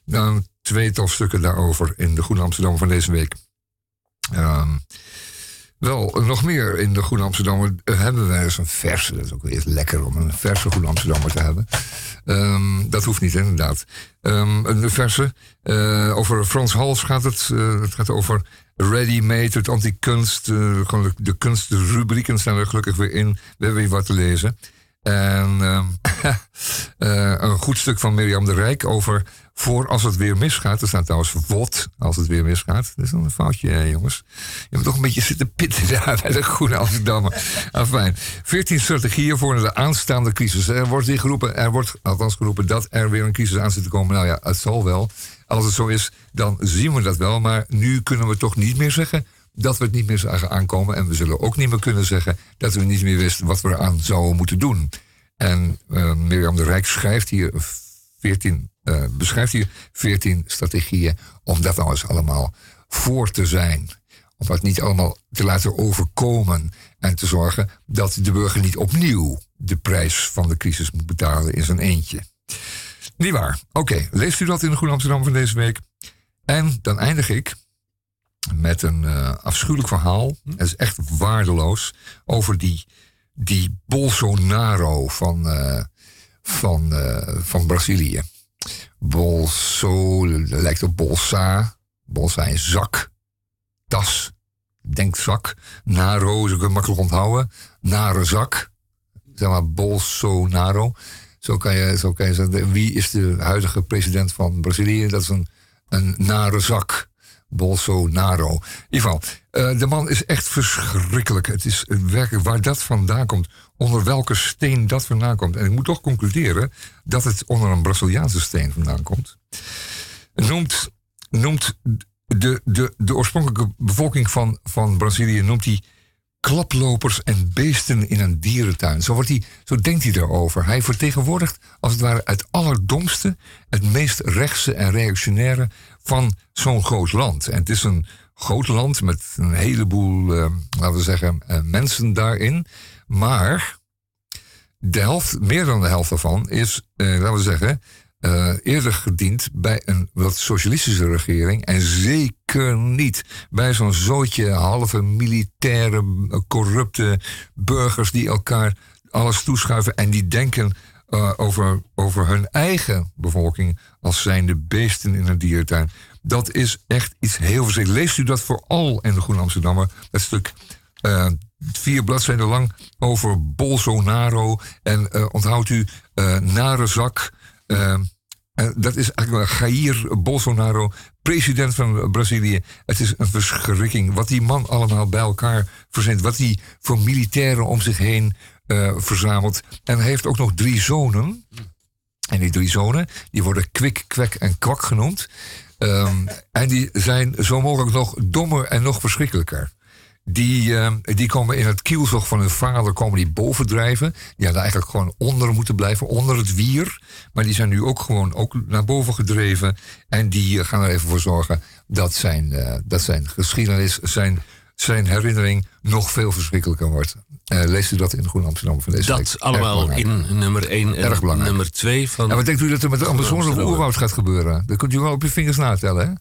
Speaker 3: dan tweetal stukken daarover in de Groene Amsterdam van deze week. Um, wel, nog meer in de Groene Amsterdammer uh, hebben wij eens een verse. Dat is ook weer lekker om een verse Groene Amsterdammer te hebben. Um, dat hoeft niet, inderdaad. Um, een verse. Uh, over Frans Hals gaat het. Uh, het gaat over ready-made, het anti-kunst. gewoon de, de kunstrubrieken staan er gelukkig weer in. We hebben weer wat te lezen. En um, een goed stuk van Mirjam de Rijk over voor als het weer misgaat. Er staat trouwens wat als het weer misgaat. Dat is dan een foutje, hè, jongens. Je moet toch een beetje zitten pitten daar bij de Groene Amsterdammer. Afijn. 14 strategieën voor de aanstaande crisis. Er wordt geroepen, er wordt althans geroepen dat er weer een crisis aan zit te komen. Nou ja, het zal wel. Als het zo is, dan zien we dat wel. Maar nu kunnen we toch niet meer zeggen dat we het niet meer zagen aankomen. En we zullen ook niet meer kunnen zeggen dat we niet meer wisten wat we eraan zouden moeten doen. En uh, Mirjam de Rijk schrijft hier 14 uh, beschrijft hier 14 strategieën om dat nou eens allemaal voor te zijn. Om dat niet allemaal te laten overkomen en te zorgen dat de burger niet opnieuw de prijs van de crisis moet betalen in zijn eentje. Niet waar. Oké, okay, leest u dat in de Groene Amsterdam van deze week? En dan eindig ik met een uh, afschuwelijk verhaal. Het is echt waardeloos. Over die, die Bolsonaro van, uh, van, uh, van Brazilië. Bolso lijkt op Bolsa. Bolsa in zak. Tas. Denkzak. Naro, zo kun makkelijk onthouden. Nare zak. Zeg maar Bolsonaro. Zo kan je, zo kan je zeggen. Wie is de huidige president van Brazilië? Dat is een, nare zak. Bolsonaro. In ieder geval, uh, de man is echt verschrikkelijk. Het is werkelijk waar dat vandaan komt onder welke steen dat vandaan komt. En ik moet toch concluderen dat het onder een Braziliaanse steen vandaan komt. Noemt, noemt de, de, de oorspronkelijke bevolking van, van Brazilië noemt hij klaplopers en beesten in een dierentuin. Zo, wordt hij, zo denkt hij erover. Hij vertegenwoordigt als het ware het allerdomste, het meest rechtse en reactionaire van zo'n groot land. En het is een groot land met een heleboel, uh, laten we zeggen, uh, mensen daarin. Maar de helft, meer dan de helft daarvan is, eh, laten we zeggen, uh, eerder gediend bij een wat socialistische regering. En zeker niet bij zo'n zootje halve militaire, corrupte burgers die elkaar alles toeschuiven en die denken over, over hun eigen bevolking als zijnde beesten in een dierentuin. Dat is echt iets heel verschrikkelijks. Leest u dat vooral in de Groene Amsterdammer, dat stuk vier bladzijden lang over Bolsonaro. En uh, onthoudt u uh, nare zak. Uh, dat is eigenlijk Jair Bolsonaro, president van Brazilië. Het is een verschrikking wat die man allemaal bij elkaar verzint. Wat hij voor militairen om zich heen verzamelt. En hij heeft ook nog drie zonen. En die drie zonen die worden Kwik, Kwek en Kwak genoemd. Um, en die zijn zo mogelijk nog dommer en nog verschrikkelijker. Die, uh, die komen in het kielzog van hun vader komen die bovendrijven. Die hadden eigenlijk gewoon onder moeten blijven, onder het wier. Maar die zijn nu ook gewoon ook naar boven gedreven. En die gaan er even voor zorgen dat zijn, uh, dat zijn geschiedenis, zijn, zijn herinnering nog veel verschrikkelijker wordt. Uh, leest u dat in de Groene Amsterdam van deze
Speaker 1: dat
Speaker 3: week?
Speaker 1: Dat allemaal in nummer 1 en
Speaker 3: Erg belangrijk.
Speaker 1: nummer 2 van...
Speaker 3: En wat denkt u dat er met de Amazone of oerwoud gaat gebeuren? Dat kunt u wel op je vingers natellen, hè?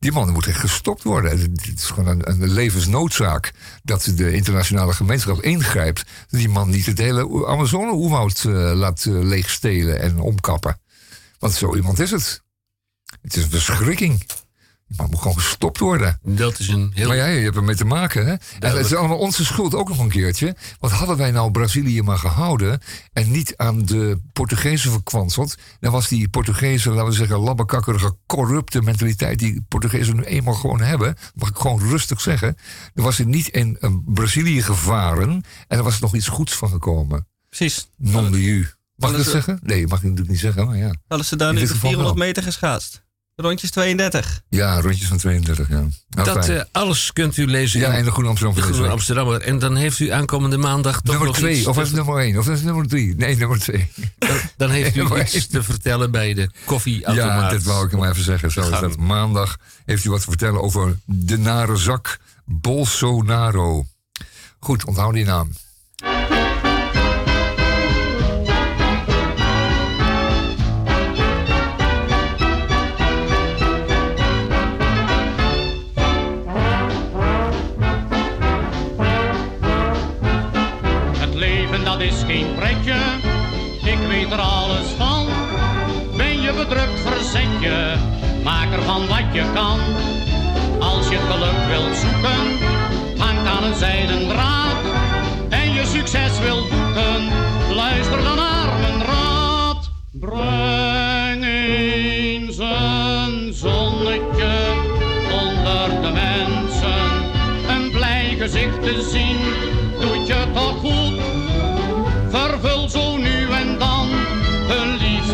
Speaker 3: Die man moet echt gestopt worden. Het is gewoon een, een, levensnoodzaak dat de internationale gemeenschap ingrijpt. Die man niet het hele Amazone-oerwoud uh, laat uh, leegstelen en omkappen. Want zo iemand is het. Het is een verschrikking. Maar moet gewoon gestopt worden.
Speaker 1: Dat is een heel...
Speaker 3: Maar ja, je hebt ermee te maken, hè? En het is allemaal onze schuld ook nog een keertje. Want hadden wij nou Brazilië maar gehouden... en niet aan de Portugezen verkwanseld... dan was die Portugese, laten we zeggen, labbekakkerige, corrupte mentaliteit... die Portugezen nu eenmaal gewoon hebben... mag ik gewoon rustig zeggen... dan was er niet in uh, Brazilië gevaren... en er was nog iets goeds van gekomen.
Speaker 2: Precies.
Speaker 3: Non de u. Mag ik dat zeggen? Nee, mag ik natuurlijk niet zeggen, maar ja.
Speaker 2: Hadden ze daar nu de 400 meter geschaatst? Rondjes 32.
Speaker 3: Ja, rondjes van 32, ja.
Speaker 1: Nou, dat uh, alles kunt u lezen
Speaker 3: ja, in de Groene Amsterdam.
Speaker 1: De Groene Amsterdammer. En dan heeft u aankomende maandag toch
Speaker 3: Nummer 2, of is het nummer 1, of is het nummer 3? Nee, nummer 2.
Speaker 1: Dan, dan, heeft u iets te vertellen bij de koffieautomaat.
Speaker 3: Ja, dit wou ik hem even zeggen. Zo is dat. Maandag heeft u wat te vertellen over de nare zak Bolsonaro. Goed, onthoud die naam.
Speaker 7: Is geen pretje, ik weet er alles van. Ben je bedrukt, verzet je, maak ervan wat je kan. Als je geluk wilt zoeken, hangt aan een zijden draad. En je succes wilt boeken, luister dan naar mijn raad. Breng eens een zonnetje onder de mensen. Een blij gezicht te zien, doet je toch goed.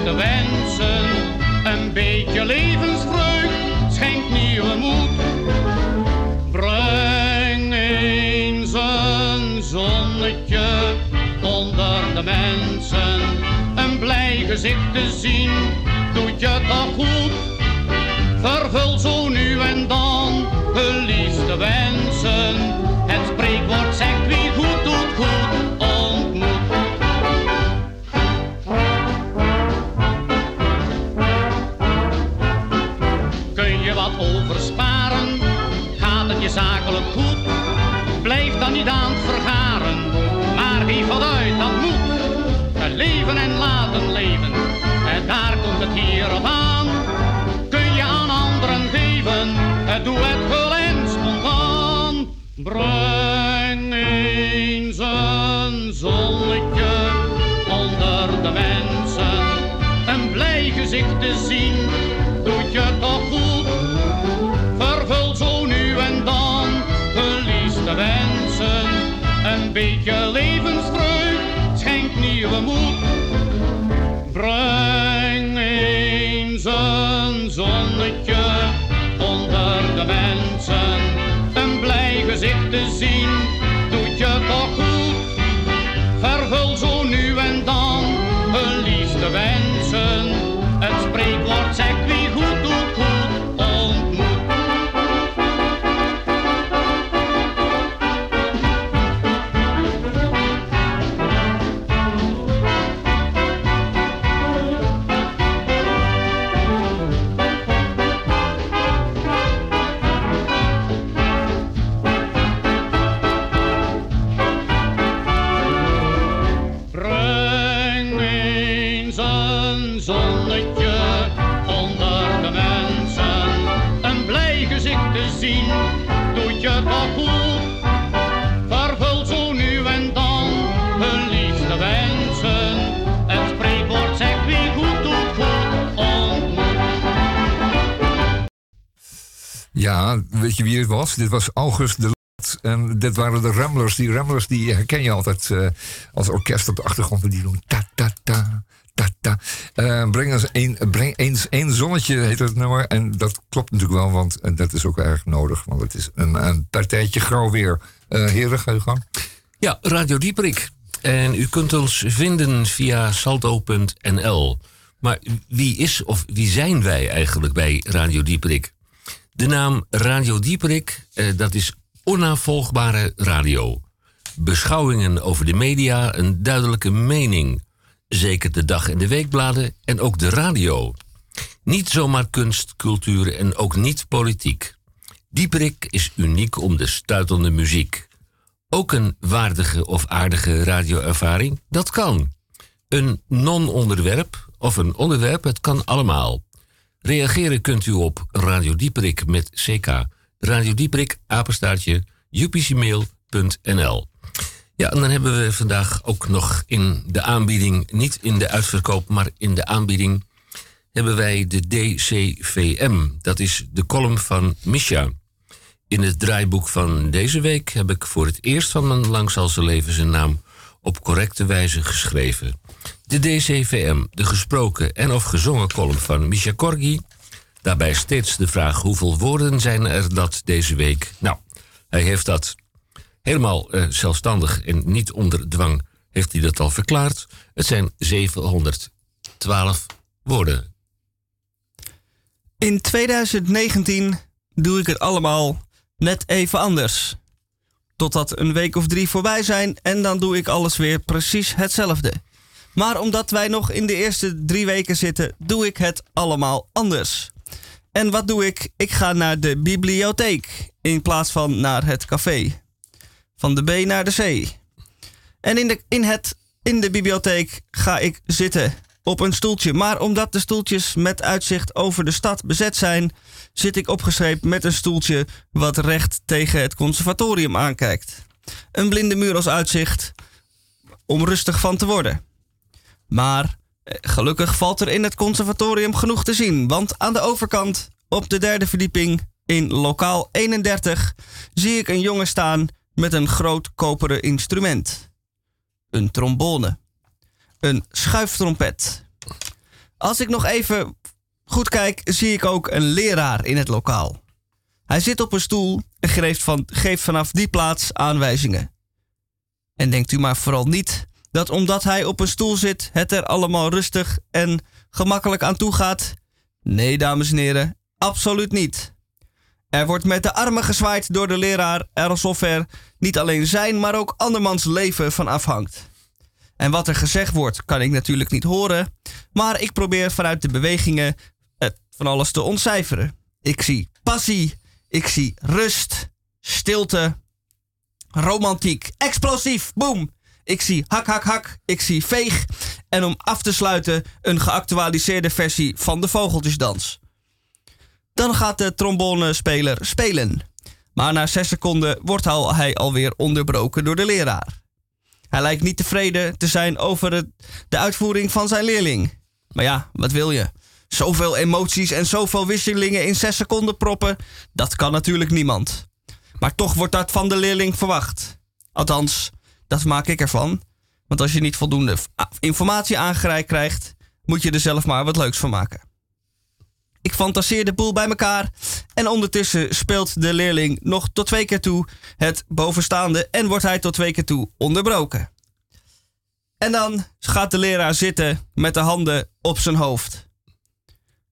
Speaker 7: Liefste wensen. Een beetje levensvreugd schenkt nieuwe moed. Breng eens een zonnetje onder de mensen. Een blij gezicht te zien doet je toch goed. Vervul zo nu en dan liefste wensen. Het spreekwoord zegt wie Leven en laten leven, en daar komt het hier op aan. Kun je aan anderen geven, doe het gul en spontaan. Breng eens een zonnetje onder de mensen. Een blij gezicht te zien, doet je toch goed. Vervul zo nu en dan hun liefste wensen. Een beetje schenkt nieuwe moed. Breng eens een zonnetje onder de mensen. Een blij gezicht te zien, doet je toch goed. Vervul zo nu en dan hun liefste wensen.
Speaker 3: Ja, weet je wie het was? Dit was August de. En dit waren de Ramblers. Die Ramblers die herken je altijd eh, als orkest op de achtergrond. Die doen ta ta ta ta ta. Eh, breng, eens een, breng eens één zonnetje, heet het nummer. En dat klopt natuurlijk wel, want eh, dat is ook erg nodig. Want het is een, een partijtje grauw weer. Uh, heren, ga je gang.
Speaker 1: Ja, Radio Dieperik. En u kunt ons vinden via salto.nl. Maar wie is of wie zijn wij eigenlijk bij Radio Dieperik? De naam Radio Dieperik, eh, dat is onnavolgbare radio. Beschouwingen over de media, een duidelijke mening. Zeker de dag- en de weekbladen en ook de radio. Niet zomaar kunst, cultuur en ook niet politiek. Dieperik is uniek om de stuitende muziek. Ook een waardige of aardige radioervaring, dat kan. Een non-onderwerp of een onderwerp, het kan allemaal. Reageren kunt u op Radio Dieperik met CK. Radio Dieperik, apenstaartje, upcmail.nl. Ja, en dan hebben we vandaag ook nog in de aanbieding, niet in de uitverkoop, maar in de aanbieding, hebben wij de DCVM. Dat is de column van Misha. In het draaiboek van deze week heb ik voor het eerst van mijn lang ze leven zijn naam op correcte wijze geschreven. De DCVM, de gesproken en of gezongen column van Misha Korgi. Daarbij steeds de vraag hoeveel woorden zijn er dat deze week. Nou, hij heeft dat helemaal uh, zelfstandig en niet onder dwang, heeft hij dat al verklaard. Het zijn 712 woorden.
Speaker 2: In 2019 doe ik het allemaal net even anders. Totdat een week of drie voorbij zijn en dan doe ik alles weer precies hetzelfde. Maar omdat wij nog in de eerste drie weken zitten, doe ik het allemaal anders. En wat doe ik? Ik ga naar de bibliotheek in plaats van naar het café. Van de B naar de C. En in de, in het, in de bibliotheek ga ik zitten op een stoeltje. Maar omdat de stoeltjes met uitzicht over de stad bezet zijn, zit ik opgeschreven met een stoeltje wat recht tegen het conservatorium aankijkt. Een blinde muur als uitzicht om rustig van te worden. Maar eh, gelukkig valt er in het conservatorium genoeg te zien, want aan de overkant, op de derde verdieping, in lokaal 31, zie ik een jongen staan met een groot koperen instrument. Een trombone. Een schuiftrompet. Als ik nog even goed kijk, zie ik ook een leraar in het lokaal. Hij zit op een stoel en geeft, van, geeft vanaf die plaats aanwijzingen. En denkt u maar vooral niet dat omdat hij op een stoel zit, het er allemaal rustig en gemakkelijk aan toe gaat? Nee, dames en heren, absoluut niet. Er wordt met de armen gezwaaid door de leraar, alsof er niet alleen zijn, maar ook andermans leven van afhangt. En wat er gezegd wordt, kan ik natuurlijk niet horen, maar ik probeer vanuit de bewegingen van alles te ontcijferen. Ik zie passie, ik zie rust, stilte, romantiek, explosief, boom. Ik zie hak, hak, hak, ik zie veeg. En om af te sluiten een geactualiseerde versie van de Vogeltjesdans. Dan gaat de trombonespeler spelen. Maar na zes seconden wordt hij alweer onderbroken door de leraar. Hij lijkt niet tevreden te zijn over de uitvoering van zijn leerling. Maar ja, wat wil je? Zoveel emoties en zoveel wisselingen in zes seconden proppen, dat kan natuurlijk niemand. Maar toch wordt dat van de leerling verwacht. Althans, dat maak ik ervan. Want als je niet voldoende informatie aangereikt krijgt, moet je er zelf maar wat leuks van maken. Ik fantaseer de boel bij elkaar en ondertussen speelt de leerling nog tot twee keer toe het bovenstaande en wordt hij tot twee keer toe onderbroken. En dan gaat de leraar zitten met de handen op zijn hoofd.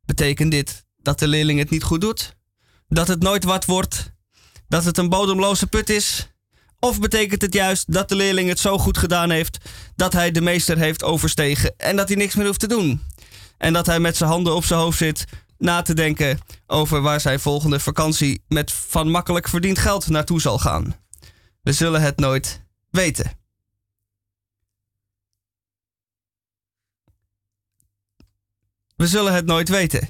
Speaker 2: Betekent dit dat de leerling het niet goed doet? Dat het nooit wat wordt? Dat het een bodemloze put is? Of betekent het juist dat de leerling het zo goed gedaan heeft dat hij de meester heeft overstegen en dat hij niks meer hoeft te doen? En dat hij met zijn handen op zijn hoofd zit na te denken over waar zijn volgende vakantie met van makkelijk verdiend geld naartoe zal gaan. We zullen het nooit weten. We zullen het nooit weten.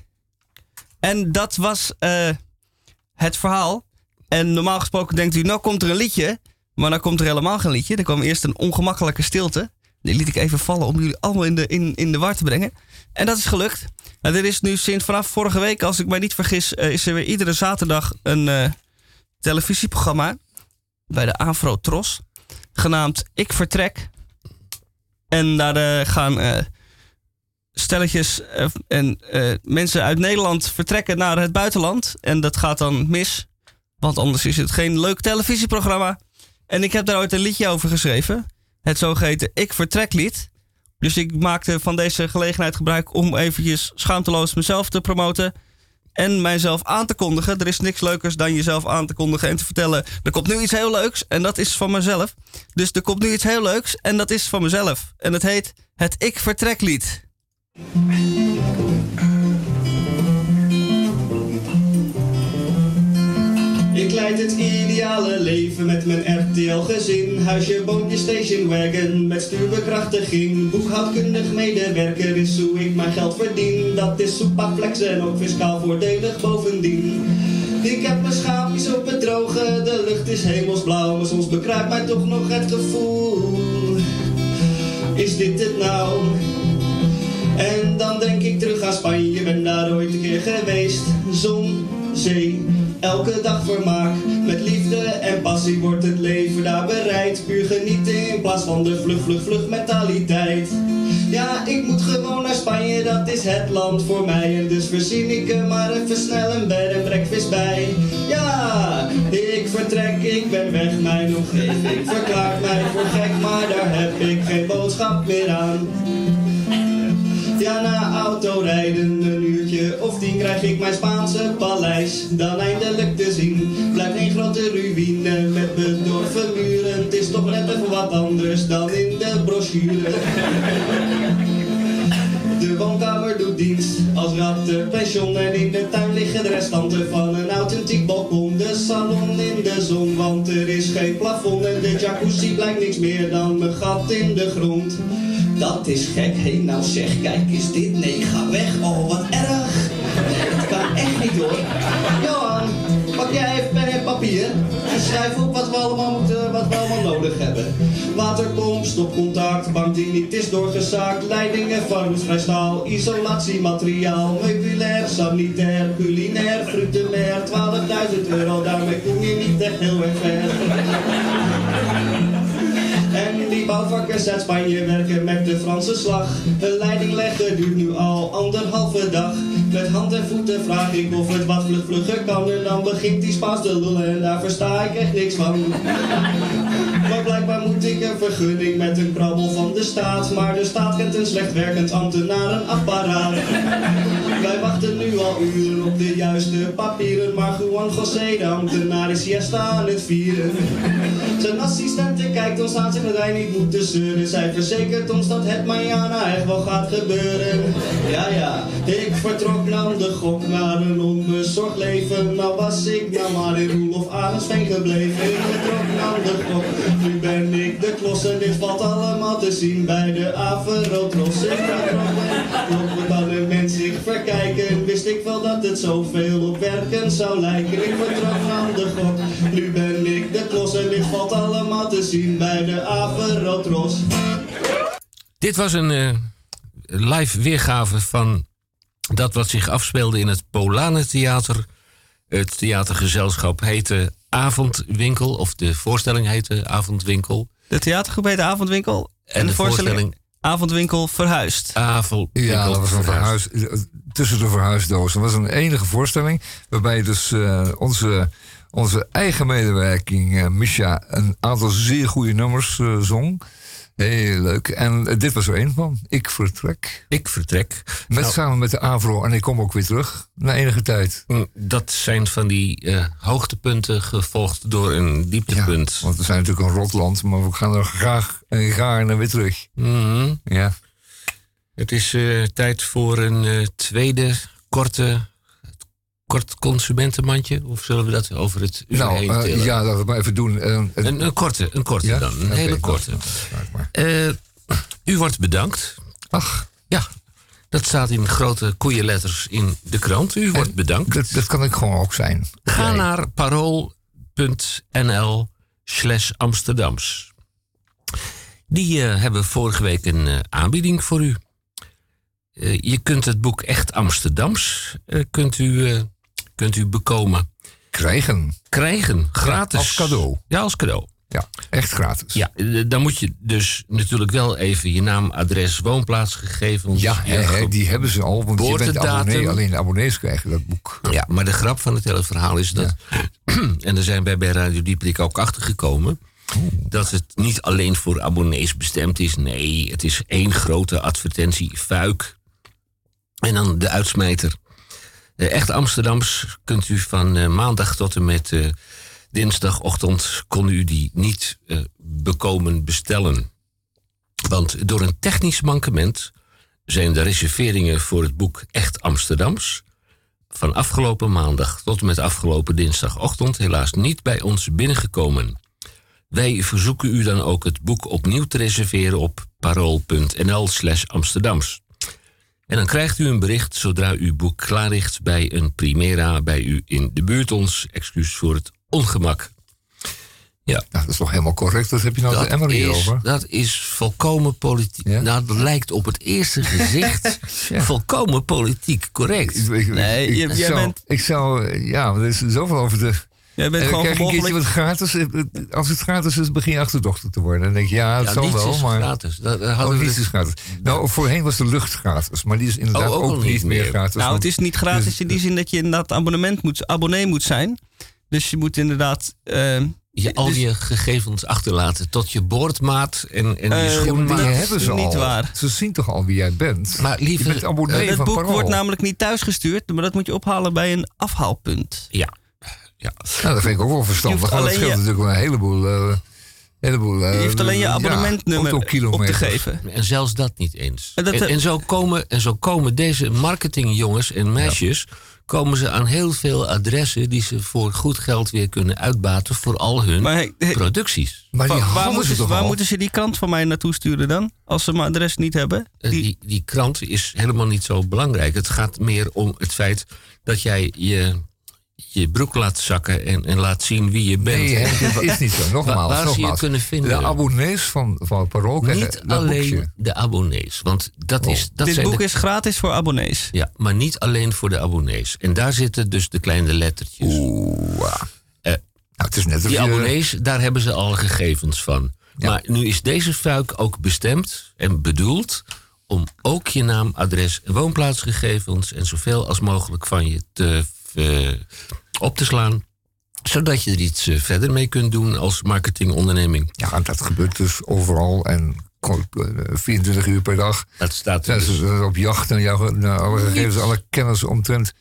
Speaker 2: En dat was uh, het verhaal. En normaal gesproken denkt u, nou komt er een liedje. Maar dan komt er helemaal geen liedje. Er kwam eerst een ongemakkelijke stilte. Die liet ik even vallen om jullie allemaal in de, in, in de war te brengen. En dat is gelukt. Er is nu sinds vanaf vorige week, als ik mij niet vergis, uh, is er weer iedere zaterdag een uh, televisieprogramma bij de Afro Tros. Genaamd Ik Vertrek. En daar gaan stelletjes en mensen uit Nederland vertrekken naar het buitenland. En dat gaat dan mis. Want anders is het geen leuk televisieprogramma. En ik heb daar ooit een liedje over geschreven. Het zogeheten Ik Vertrek lied. Dus ik maakte van deze gelegenheid gebruik om eventjes schaamteloos mezelf te promoten. En mijzelf aan te kondigen. Er is niks leukers dan jezelf aan te kondigen en te vertellen. Er komt nu iets heel leuks en dat is van mezelf. Dus er komt nu iets heel leuks en dat is van mezelf. En het heet het Ik Vertrek
Speaker 8: Ik leid het
Speaker 2: ideale leven met mijn RTL-gezin. Huisje, boontje, station wagon met stuurbekrachtiging. Boekhoudkundig medewerker is hoe ik mijn geld verdien. Dat is soepaflex en ook fiscaal voordelig bovendien. Ik heb mijn schaampjes op het droge, de lucht is hemelsblauw, maar soms bekruipt mij toch nog het gevoel. Is dit het nou? En dan denk ik terug aan Spanje, ben daar ooit een keer geweest. Zon, zee, elke dag vermaak. Met liefde en passie wordt het leven daar bereid. Puur genieten in plaats van de vlug, vlug, vlug mentaliteit. Ja, ik moet gewoon naar Spanje, dat is het land voor mij. En dus verzin ik er maar even snel een bed en breakfast bij. Ja, ik vertrek, ik ben weg, mijn omgeving verklaart mij voor gek. Maar daar heb ik geen boodschap meer aan. Ja, na autorijden een uurtje of tien krijg ik mijn Spaanse paleis dan eindelijk te zien. Blijft een grote ruïne met bedorven muren. Het is toch even wat anders dan in de brochure. De woonkamer doet dienst als rattenpension en in de tuin liggen de restanten van een authentiek balkon. De salon in de zon, want er is geen plafond en de jacuzzi blijkt niks meer dan een gat in de grond. Dat is gek, hé nou zeg, kijk is dit, nee ga weg, oh wat erg. Dat kan echt niet hoor. Johan, pak jij even pen en papier en schrijf op wat we allemaal moeten, wat we allemaal nodig hebben. Waterpomp, stopcontact, bank die niet is doorgezaakt, leidingen, varkensvrij staal, isolatiemateriaal, meubilair, sanitair, culinair, frutemer, 12.000 euro, daarmee kom je niet echt heel erg ver. En die bouwvakkers uit Spanje werken met de Franse slag. Een leiding leggen duurt nu al anderhalve dag. Met hand en voeten vraag ik of het wat vlug vlugger kan. En dan begint die Spaans te lullen en daar versta ik echt niks van. Maar blijkbaar moet ik een vergunning met een krabbel van de staat. Maar de staat kent een slecht werkend ambtenarenapparaat. Wij wachten nu al uren op de juiste papieren. Maar Juan José, de ambtenaar, is siesta aan het vieren. Zijn assistente kijkt ons aan, zegt dat hij niet moet zeuren. Zij verzekert ons dat het Mariana echt wel gaat gebeuren. Ja, ja, ik vertrok naar de gok naar een onbezorgd leven. Nou was ik nou maar in Roelof Arendsveen gebleven. Ik vertrok naar de gok, nu ben ik de klos. En dit valt allemaal te zien bij de Averotros. Ik vertrok en dan een mens zich verkijken. Wist ik wel dat het zoveel op werken zou lijken. Ik vertrok naar de gok, nu ben ik de klos. En dit valt allemaal te zien bij de Averotros.
Speaker 1: Dit was een eh, live weergave van dat wat zich afspeelde in het Polanentheater. Het theatergezelschap heette Avondwinkel, of de voorstelling heette Avondwinkel.
Speaker 9: De theatergroep heet de Avondwinkel. En, de, voorstelling, Avondwinkel verhuist.
Speaker 1: Avondwinkel
Speaker 3: Ja, dat was een
Speaker 1: verhuisd.
Speaker 3: verhuis, tussen de verhuisdozen. Dat was een enige voorstelling waarbij dus eh, onze, onze eigen medewerking, eh Misha, een aantal zeer goede nummers eh, zong. Heel leuk. En eh, dit was er één van. Ik vertrek.
Speaker 1: Ik vertrek.
Speaker 3: Met,
Speaker 1: Nou,
Speaker 3: Samen met de Avro. En ik kom ook weer terug. Na enige tijd.
Speaker 1: mm, dat zijn van die eh, hoogtepunten gevolgd door een dieptepunt.
Speaker 3: Want we zijn natuurlijk een rotland. Maar we gaan er graag en gaarne weer terug.
Speaker 1: Mhm.
Speaker 3: Ja.
Speaker 1: Het is eh, tijd voor een tweede korte, kort consumentenmandje. Of zullen we dat over het uur
Speaker 3: Nou,
Speaker 1: heen
Speaker 3: eh,
Speaker 1: tillen?
Speaker 3: ja, laten we maar even doen. Eh, een-
Speaker 1: Een, korte, een korte
Speaker 3: Ja?
Speaker 1: dan. Een hele korte. Eh, u wordt bedankt.
Speaker 3: Ach,
Speaker 1: Ja, dat staat in grote koeienletters in de krant. U wordt bedankt.
Speaker 3: dat, dat kan ik gewoon ook zijn.
Speaker 1: Ga
Speaker 3: Nee.
Speaker 1: naar parool.nl slash Amsterdams. Die hebben vorige week een aanbieding voor u. Je kunt het boek Echt Amsterdams kunt u, kunt u bekomen.
Speaker 3: Krijgen.
Speaker 1: Krijgen, gratis.
Speaker 3: als cadeau.
Speaker 1: Ja, als cadeau.
Speaker 3: Ja, echt gratis.
Speaker 1: Ja, eh, dan moet je dus natuurlijk wel even je naam, adres, woonplaatsgegevens.
Speaker 3: Ja,
Speaker 1: je
Speaker 3: hè, hè,
Speaker 1: ge-
Speaker 3: die hebben ze al, want je bent abonnee. Alleen de abonnees krijgen dat boek.
Speaker 1: Ja, maar de grap van het hele verhaal is dat. en daar zijn wij bij Radio Dieprik ook achter gekomen. Dat het niet alleen voor abonnees bestemd is. Nee, het is één grote advertentie, fuik. En dan de uitsmijter. Echt Amsterdams kunt u van eh, maandag tot en met eh, dinsdagochtend... kon u die niet eh, bekomen bestellen. Want door een technisch mankement zijn de reserveringen voor het boek Echt Amsterdams van afgelopen maandag tot en met afgelopen dinsdagochtend helaas niet bij ons binnengekomen. Wij verzoeken u dan ook het boek opnieuw te reserveren op parool.nl slash Amsterdams. En dan krijgt u een bericht zodra uw boek klaar ligt bij een Primera bij u in de buurt ons. Excuus voor het ongemak. Ja.
Speaker 3: Dat is toch helemaal correct? Wat heb je nou de Emmer
Speaker 1: is,
Speaker 3: hierover?
Speaker 1: dat is volkomen politiek.
Speaker 3: Ja?
Speaker 1: Nou, dat lijkt op het eerste gezicht volkomen politiek correct.
Speaker 3: Ik, ik-
Speaker 2: Nee,
Speaker 3: ik,
Speaker 2: je-
Speaker 3: ik
Speaker 2: jij
Speaker 3: zou,
Speaker 2: bent-
Speaker 3: ik zou, ja, er is zoveel over de...
Speaker 2: Jij bent
Speaker 3: En dan
Speaker 2: gewoon
Speaker 3: krijg je wat gratis. eh, Als het gratis is, begin je achterdochter te worden. Dan denk je, ja, het
Speaker 1: Ja,
Speaker 3: zal wel,
Speaker 1: is
Speaker 3: maar...
Speaker 1: gratis. Dat, dat
Speaker 3: Oh,
Speaker 1: hadden we
Speaker 3: niets
Speaker 1: dus-
Speaker 3: is gratis. Nou, voorheen was de lucht gratis, maar die is inderdaad
Speaker 1: Oh, ook
Speaker 3: niet meer gratis.
Speaker 2: Nou, het is niet gratis
Speaker 3: dus-
Speaker 2: in die zin dat je inderdaad abonnement moet, abonnee moet zijn. Dus je moet inderdaad. eh,
Speaker 1: je al
Speaker 2: dus-
Speaker 1: je gegevens achterlaten tot je boordmaat en, en je
Speaker 2: Eh,
Speaker 3: Ja, maar
Speaker 1: schoenmaat.
Speaker 3: die
Speaker 2: dat
Speaker 3: hebben ze
Speaker 2: niet
Speaker 3: al.
Speaker 2: waar.
Speaker 3: Ze zien toch al wie jij bent?
Speaker 1: Maar
Speaker 3: je
Speaker 1: lieve,
Speaker 3: bent abonnee
Speaker 2: het boek
Speaker 3: Parool.
Speaker 2: wordt namelijk niet thuisgestuurd, maar dat moet je ophalen bij een afhaalpunt.
Speaker 1: ja. Ja.
Speaker 3: Nou, dat vind ik ook wel verstandig. Want dat
Speaker 2: alleen
Speaker 3: scheelt
Speaker 2: je-
Speaker 3: natuurlijk wel een heleboel... eh heleboel eh,
Speaker 2: Je hoeft alleen je
Speaker 3: ja,
Speaker 2: abonnementnummer op te geven.
Speaker 1: En zelfs dat niet eens.
Speaker 2: En dat-
Speaker 1: en, en zo komen, en zo komen deze marketingjongens en meisjes... komen ze aan heel veel adressen... die ze voor goed geld weer kunnen uitbaten... voor al hun
Speaker 2: Maar hey, hey,
Speaker 1: producties.
Speaker 3: Maar die
Speaker 2: waar, moeten,
Speaker 3: ze
Speaker 2: ze,
Speaker 3: toch
Speaker 2: waar
Speaker 3: al?
Speaker 2: moeten ze die krant van mij naartoe sturen dan? Als ze mijn adres niet hebben?
Speaker 1: Eh,
Speaker 2: Die-
Speaker 1: Die, die krant is helemaal niet zo belangrijk. Het gaat meer om het feit dat jij je, je broek laat zakken... En, en laat zien wie je bent.
Speaker 3: Nee, dat is niet zo. Nogmaals,
Speaker 1: waar ze je
Speaker 3: nogmaals.
Speaker 1: kunnen vinden.
Speaker 3: De abonnees van, van Parool
Speaker 1: niet alleen
Speaker 3: boekje.
Speaker 1: de abonnees. Want dat, is, dat
Speaker 2: dit
Speaker 1: zijn
Speaker 2: boek
Speaker 1: de
Speaker 2: is gratis voor abonnees.
Speaker 1: Ja, maar niet alleen voor de abonnees. En daar zitten dus de kleine lettertjes.
Speaker 3: Oeh.
Speaker 1: Eh,
Speaker 3: nou, het is net
Speaker 1: die
Speaker 3: je-
Speaker 1: abonnees, daar hebben ze al gegevens van.
Speaker 3: Ja.
Speaker 1: Maar nu is deze fuik ook bestemd en bedoeld om ook je naam, adres en woonplaatsgegevens en zoveel als mogelijk van je te, eh, op te slaan. Zodat je er iets eh, verder mee kunt doen als marketingonderneming.
Speaker 3: Ja, dat gebeurt dus overal en ko- eh, 24 uur per dag.
Speaker 1: Dat staat er dus.
Speaker 3: op jacht naar, jouw, naar alle gegevens, alle kennis omtrent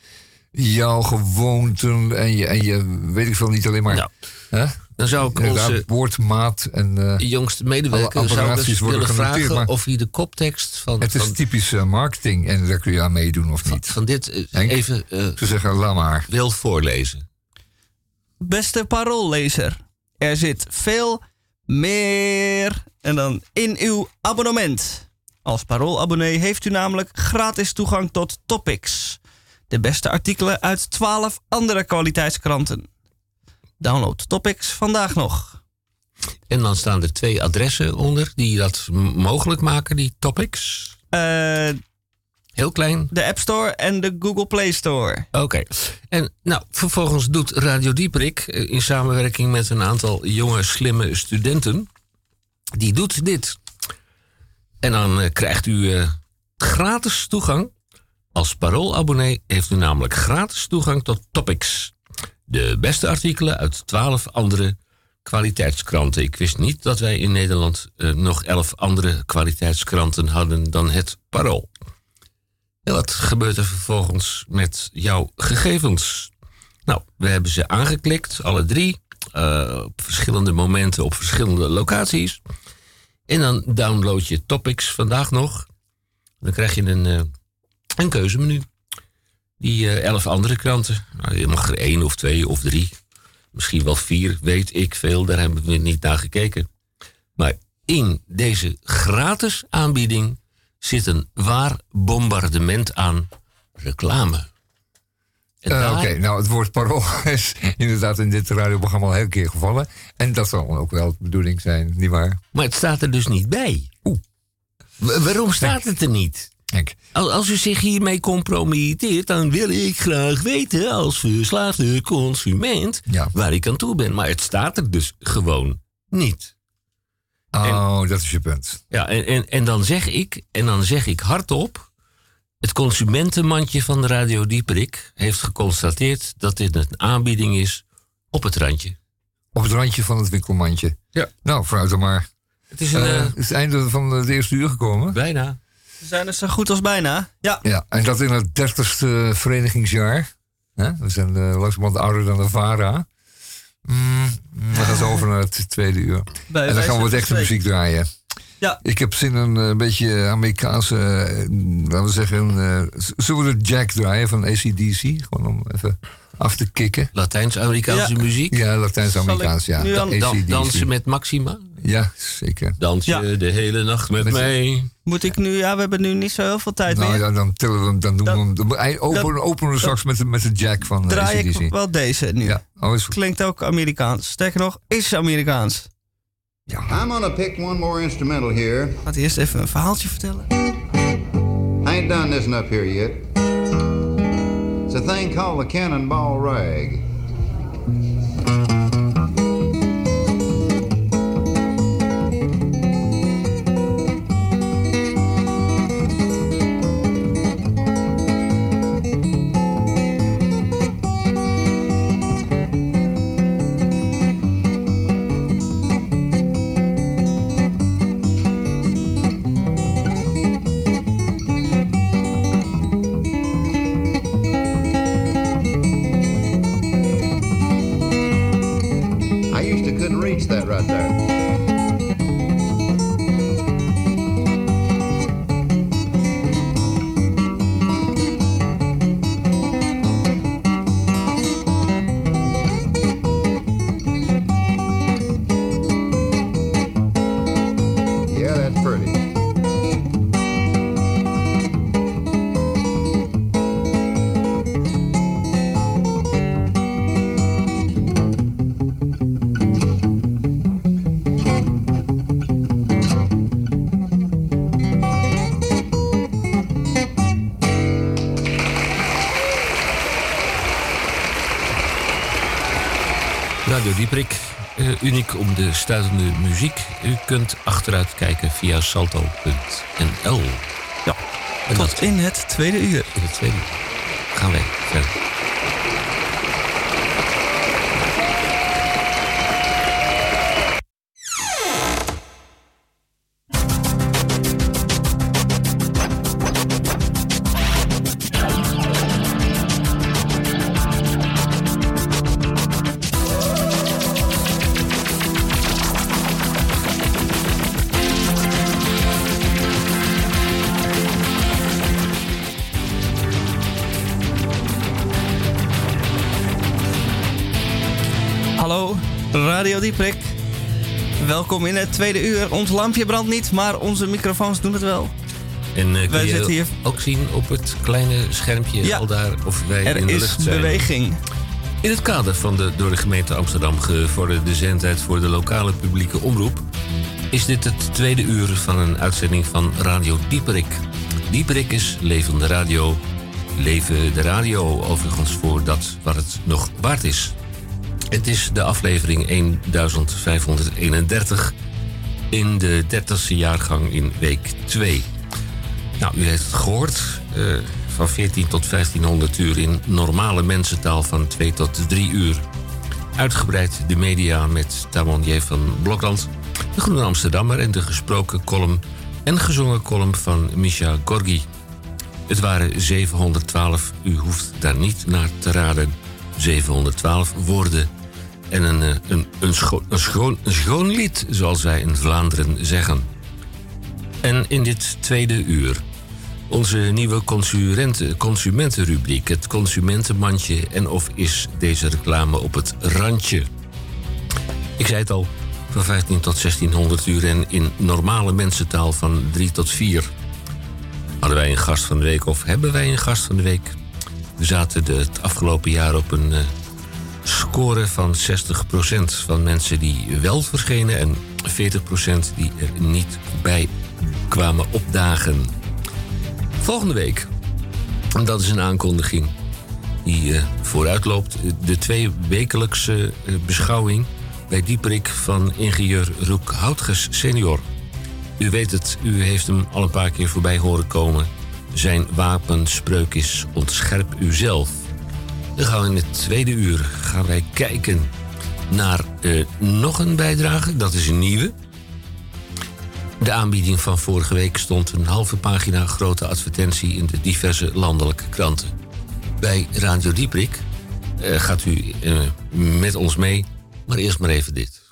Speaker 3: jouw gewoonten en je, en je weet ik veel, niet alleen maar.
Speaker 1: Nou? Dan zou ik onze
Speaker 3: woordmaat en eh,
Speaker 1: jongste medewerker zou dus willen vragen
Speaker 3: maar-
Speaker 1: of hij de koptekst van,
Speaker 3: het is
Speaker 1: van,
Speaker 3: typisch eh, marketing en daar kun je aan meedoen of niet.
Speaker 1: van dit eh,
Speaker 3: Henk?
Speaker 1: even eh,
Speaker 3: Ze zeggen, laat maar.
Speaker 1: wil voorlezen.
Speaker 2: Beste paroollezer, er zit veel meer en dan in uw abonnement. Als paroolabonnee heeft u namelijk gratis toegang tot Topics. De beste artikelen uit 12 andere kwaliteitskranten. Download Topics vandaag nog.
Speaker 1: En dan staan er twee adressen onder die dat mogelijk maken, die topics.
Speaker 2: Eh,
Speaker 1: Heel klein.
Speaker 2: de App Store en de Google Play Store.
Speaker 1: Oké. En nou, vervolgens doet Radio Dieprik eh, in samenwerking met een aantal jonge, slimme studenten. Die doet dit. En dan eh, krijgt u gratis toegang. Als paroolabonnee heeft u namelijk gratis toegang tot Topics. De beste artikelen uit twaalf andere kwaliteitskranten. Ik wist niet dat wij in Nederland eh, nog elf andere kwaliteitskranten hadden dan het Parool. En wat gebeurt er vervolgens met jouw gegevens? Nou, we hebben ze aangeklikt, alle drie, eh, op verschillende momenten op verschillende locaties. En dan download je topics vandaag nog. Dan krijg je een, eh, een keuzemenu. Die eh, elf andere kranten. Nou, je mag er één of twee of drie. Misschien wel vier, weet ik veel. Daar hebben we niet naar gekeken. Maar in deze gratis aanbieding zit een waar bombardement aan reclame.
Speaker 3: Eh,
Speaker 1: daar-
Speaker 3: Oké, nou het woord parool is inderdaad in dit radioprogramma al een hele keer gevallen. En dat zal ook wel de bedoeling zijn, nietwaar?
Speaker 1: Maar het staat er dus niet bij.
Speaker 3: Oeh.
Speaker 1: Wa- waarom staat het er niet?
Speaker 3: Kijk,
Speaker 1: Als, als u zich hiermee compromitteert, dan wil ik graag weten als verslaafde consument
Speaker 3: Ja.
Speaker 1: waar ik aan toe ben. Maar het staat er dus gewoon niet.
Speaker 3: oh, dat is je punt.
Speaker 1: Ja, en, en, en dan zeg ik, en dan zeg ik hardop. Het consumentenmandje van de Radio Dieperik heeft geconstateerd dat dit een aanbieding is op het randje.
Speaker 3: Op het randje van het winkelmandje.
Speaker 1: Ja.
Speaker 3: Nou, vooruit dan maar.
Speaker 1: Het is een
Speaker 3: Eh,
Speaker 1: eh,
Speaker 3: het einde van het eerste uur gekomen.
Speaker 1: bijna.
Speaker 2: We zijn er zo goed als bijna. Ja.
Speaker 3: Ja, en dat in het dertigste verenigingsjaar. Hè? We zijn uh, langzamerhand ouder dan de VARA. Mm, we gaan zo over naar het tweede uur.
Speaker 2: Bij
Speaker 3: en dan gaan we wat echte muziek draaien.
Speaker 2: Ja.
Speaker 3: Ik heb zin in een beetje Amerikaanse, eh, laten we zeggen, eh, zullen we de Jack draaien van ACDC? Gewoon om even af te kicken.
Speaker 1: Latijns-Amerikaanse
Speaker 2: Ja.
Speaker 1: muziek.
Speaker 3: Ja, Latijns-Amerikaans, ja.
Speaker 1: Dan, dansen met Maxima.
Speaker 3: Ja, zeker.
Speaker 1: Dans je
Speaker 2: Ja.
Speaker 1: de hele nacht met
Speaker 3: Met-
Speaker 1: mij.
Speaker 2: Moet ik nu... Ja, we hebben nu niet zo heel veel tijd
Speaker 3: Nou
Speaker 2: meer.
Speaker 3: ja, dan tellen we hem, dan doen we hem. Openen, openen we straks met de, met de Jack van
Speaker 2: Draai
Speaker 3: ACDC.
Speaker 2: ik wel deze nu.
Speaker 3: Ja, oh, is goed.
Speaker 2: Klinkt ook Amerikaans. Sterker nog, is Amerikaans.
Speaker 10: I'm gonna pick one more instrumental here.
Speaker 2: Laat eerst even een verhaaltje vertellen.
Speaker 10: I ain't done this up here yet. It's a thing called the cannonball rag.
Speaker 1: Uniek om de stuitende muziek. U kunt achteruit kijken via salto.nl. Ja, en
Speaker 2: Tot
Speaker 1: dat
Speaker 2: in het tweede uur.
Speaker 1: in het tweede uur gaan wij verder.
Speaker 2: Radio Dieprik. Welkom in het tweede uur. Ons lampje brandt niet, maar onze microfoons doen het wel.
Speaker 1: En eh,
Speaker 2: Wij zitten hier-
Speaker 1: ook zien op het kleine schermpje
Speaker 2: Ja.
Speaker 1: al daar of wij
Speaker 2: Er
Speaker 1: in de
Speaker 2: is
Speaker 1: lucht zijn.
Speaker 2: beweging.
Speaker 1: In het kader van de door de gemeente Amsterdam gevorderde zendtijd voor de lokale publieke omroep is dit het tweede uur van een uitzending van Radio Dieperik. Dieperik is levende radio. Leven de radio overigens voor dat wat het nog waard is. Het is de aflevering 1531 in de 30ste jaargang in week 2. Nou, u heeft het gehoord. eh, van 14 tot 1500 uur in normale mensentaal van 2 tot 3 uur. Uitgebreid de media met Tamon J. van Blokland, de Groene Amsterdammer en de gesproken column en gezongen column van Misha Gorgi. Het waren 712, u hoeft daar niet naar te raden, 712 woorden en een, eh, een, een, een, schoon, een schoon lied, zoals wij in Vlaanderen zeggen. En in dit tweede uur onze nieuwe consumenten, consumentenrubriek, het consumentenmandje en of is deze reclame op het randje. Ik zei het al, van 15 tot 1600 uur en in normale mensentaal van 3 tot 4. Hadden wij een gast van de week of hebben wij een gast van de week? We zaten de, het afgelopen jaar op een eh, score van 60% van mensen die wel verschenen en 40% die er niet bij kwamen opdagen. Volgende week, dat is een aankondiging die eh, vooruitloopt, de twee wekelijkse eh, beschouwing bij Dieperik van ingenieur Roek Houtges senior. U weet het, u heeft hem al een paar keer voorbij horen komen. Zijn wapenspreuk is ontscherp uzelf. Dan gaan we in het tweede uur gaan wij kijken naar eh, nog een bijdrage. Dat is een nieuwe. De aanbieding van vorige week stond een halve pagina grote advertentie in de diverse landelijke kranten. Bij Radio Dieprik eh, gaat u eh, met ons mee, maar eerst maar even dit.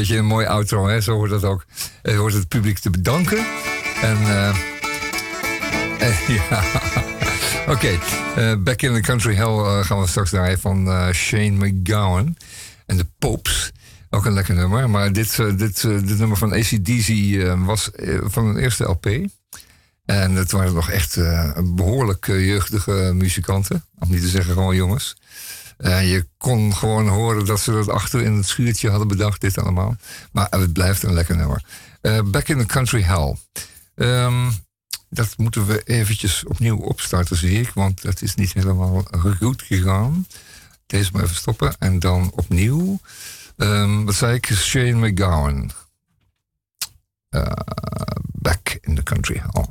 Speaker 3: beetje een mooi outro, hè? Zo hoort dat ook. Je hoort het publiek te bedanken. En, eh, eh, ja. Oké, Back in the Country Hell gaan we straks draaien van Shane McGowan en de Popes. Ook een lekker nummer. Maar dit, dit, dit nummer van ACDC was van een eerste LP. En het waren nog echt behoorlijk jeugdige muzikanten. Om niet te zeggen gewoon jongens. Eh, je kon gewoon horen dat ze dat achter in het schuurtje hadden bedacht, dit allemaal. Maar het blijft een lekker nummer. Eh, Back in the Country Hell. Ehm, dat moeten we eventjes opnieuw opstarten, zie ik. Want dat is niet helemaal goed gegaan. Deze maar even stoppen. En dan opnieuw. Ehm, wat zei ik? Shane McGowan. Eh, Back in the Country Hell.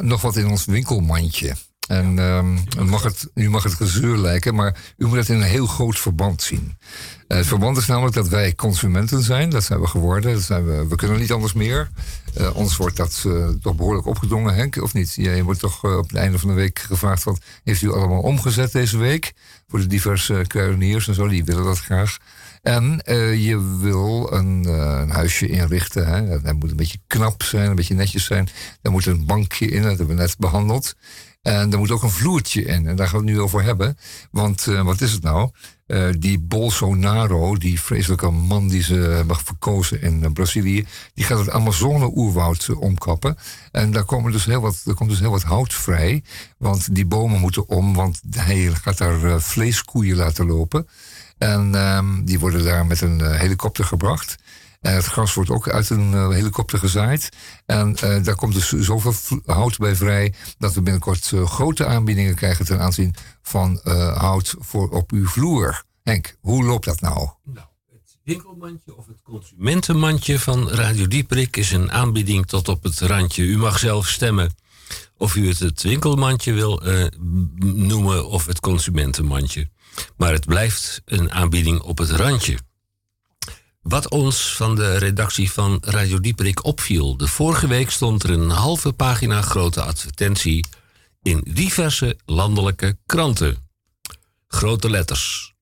Speaker 3: Nog wat in ons winkelmandje. En ehm, mag het, u mag het gezeur lijken, maar u moet het in een heel groot verband zien. Eh, het verband is namelijk dat wij consumenten zijn. Dat zijn we geworden. Dat zijn we, we kunnen niet anders meer. Eh, ons wordt dat eh, toch behoorlijk opgedrongen, Henk, of niet? Ja, je wordt toch eh, op het einde van de week gevraagd... wat heeft u allemaal omgezet deze week? Voor de diverse kruideniers en zo, die willen dat graag. En eh, je wil een, eh, een huisje inrichten. Hè? Dat moet een beetje knap zijn, een beetje netjes zijn. Daar moet een bankje in, dat hebben we net behandeld. En er moet ook een vloertje in. En daar gaan we het nu over hebben. Want eh, wat is het nou? Die Bolsonaro, die vreselijke man die ze hebben verkozen in Brazilië, die gaat het Amazone-oerwoud omkappen. En daar, komen dus heel wat, er komt dus heel wat hout vrij. Want die bomen moeten om, want hij gaat daar vleeskoeien laten lopen. En ehm, die worden daar met een eh, helikopter gebracht. En het gras wordt ook uit een eh, helikopter gezaaid. En eh, daar komt dus zoveel hout bij vrij... dat we binnenkort grote aanbiedingen krijgen... ten aanzien van hout voor op uw vloer. Henk, hoe loopt dat nou?
Speaker 1: winkelmandje of het consumentenmandje van Radio Dieperik is een aanbieding tot op het randje. U mag zelf stemmen of u het het winkelmandje wil noemen of het consumentenmandje. Maar het blijft een aanbieding op het randje. Wat ons van de redactie van Radio Dieperik opviel. De vorige week stond er een halve pagina grote advertentie in diverse landelijke kranten. Grote letters.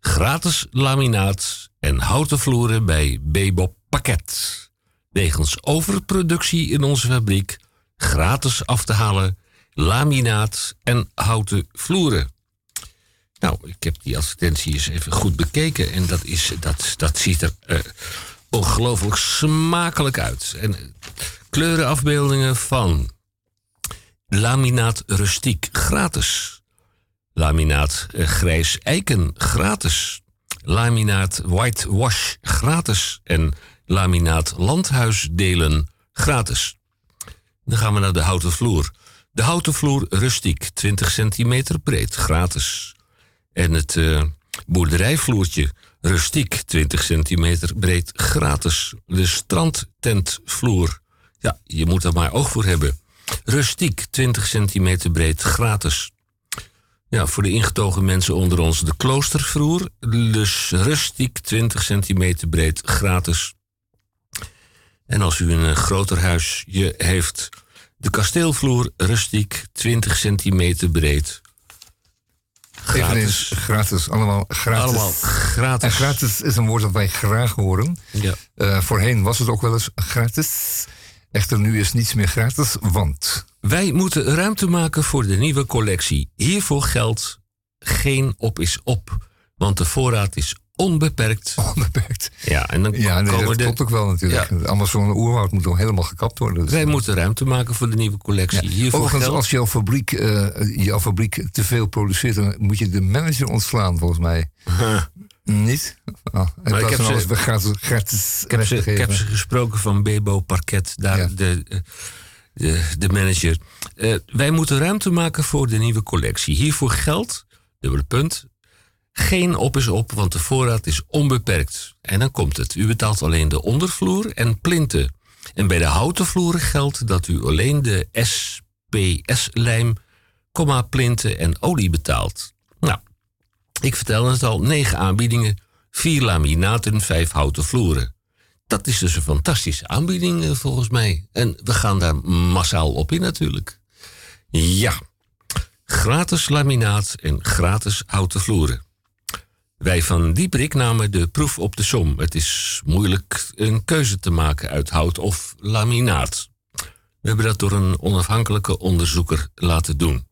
Speaker 1: Gratis laminaat en houten vloeren bij Bebop Pakket. Wegens overproductie in onze fabriek gratis af te halen laminaat en houten vloeren. Nou, ik heb die advertentie eens even goed bekeken en dat, is, dat, dat ziet er eh, ongelooflijk smakelijk uit. En eh, kleurenafbeeldingen van laminaat rustiek gratis. Laminaat eh, grijs eiken gratis. Laminaat whitewash gratis. En laminaat landhuisdelen gratis. Dan gaan we naar de houten vloer. De houten vloer rustiek, 20 centimeter breed, gratis. En het eh, boerderijvloertje rustiek, 20 centimeter breed, gratis. De strandtentvloer, ja, je moet er maar oog voor hebben. Rustiek, 20 centimeter breed, gratis. Ja, voor de ingetogen mensen onder ons de kloostervloer. Dus rustiek, 20 centimeter breed, gratis. En als u een eh, groter huisje heeft, de kasteelvloer rustiek, 20 centimeter breed.
Speaker 3: Eveneens gratis, allemaal gratis.
Speaker 1: Allemaal gratis.
Speaker 3: En gratis is een woord dat wij graag horen.
Speaker 1: Ja.
Speaker 3: Eh, voorheen was het ook wel eens gratis. Echter, nu is niets meer gratis, want...
Speaker 1: Wij moeten ruimte maken voor de nieuwe collectie. Hiervoor geldt geen op is op. Want de voorraad is onbeperkt.
Speaker 3: Onbeperkt.
Speaker 1: Ja, en dan
Speaker 3: Ja, nee,
Speaker 1: komen
Speaker 3: dat
Speaker 1: de...
Speaker 3: klopt ook wel natuurlijk. Het Amazon oerwoud moet nog helemaal gekapt worden. Dus-
Speaker 1: Wij moeten ruimte maken voor de nieuwe collectie. Hiervoor
Speaker 3: Overigens,
Speaker 1: geldt...
Speaker 3: als jouw fabriek, eh, jouw fabriek te veel produceert, dan moet je de manager ontslaan, volgens mij. Niet? Oh,
Speaker 1: Maar ik heb ze-
Speaker 3: alles weer gratis, gratis
Speaker 1: Ik heb, ze,
Speaker 3: weg te
Speaker 1: ik heb
Speaker 3: geven.
Speaker 1: ze gesproken van Bebo Parket, daar de, eh, de, de manager. Eh, wij moeten ruimte maken voor de nieuwe collectie. Hiervoor geldt, dubbele punt, geen op is op, want de voorraad is onbeperkt. En dan komt het. U betaalt alleen de ondervloer en plinten. En bij de houten vloeren geldt dat u alleen de SPS-lijm, komma, plinten en olie betaalt. Nou, ik vertelde het al, negen aanbiedingen, vier laminaten, vijf houten vloeren. Dat is dus een fantastische aanbieding eh, volgens mij. En we gaan daar massaal op in natuurlijk. Ja, gratis laminaat en gratis houten vloeren. Wij van Dieprik namen de proef op de som. Het is moeilijk een keuze te maken uit hout of laminaat. We hebben dat door een onafhankelijke onderzoeker laten doen.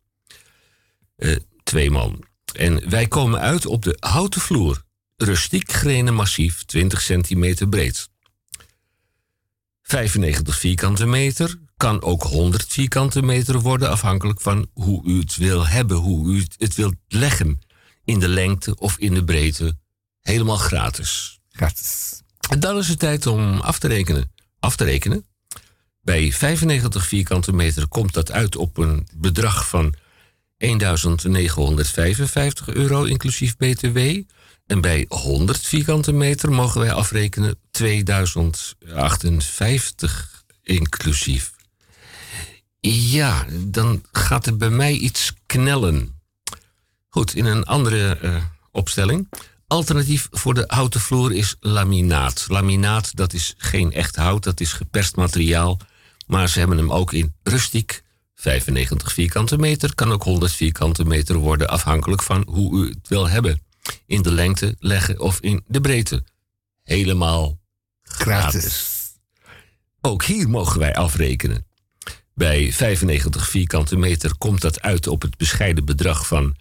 Speaker 1: Eh, twee man. En wij komen uit op de houten vloer. Rustiek grenen massief, 20 centimeter breed. 95 vierkante meter, kan ook 100 vierkante meter worden, afhankelijk van hoe u het wil hebben, hoe u het wilt leggen. In de lengte of in de breedte. Helemaal gratis.
Speaker 3: Gratis.
Speaker 1: En dan is het tijd om af te rekenen. Af te rekenen. Bij 95 vierkante meter komt dat uit op een bedrag van 1955 euro inclusief BTW. En bij 100 vierkante meter mogen wij afrekenen 2058 inclusief. Ja, dan gaat er bij mij iets knellen. Goed, in een andere eh, opstelling. Alternatief voor de houten vloer is laminaat. Laminaat, dat is geen echt hout, dat is geperst materiaal. Maar ze hebben hem ook in rustiek. 95 vierkante meter, kan ook 100 vierkante meter worden, afhankelijk van hoe u het wil hebben. In de lengte leggen of in de breedte. Helemaal gratis. Ook hier mogen wij afrekenen. Bij 95 vierkante meter komt dat uit op het bescheiden bedrag van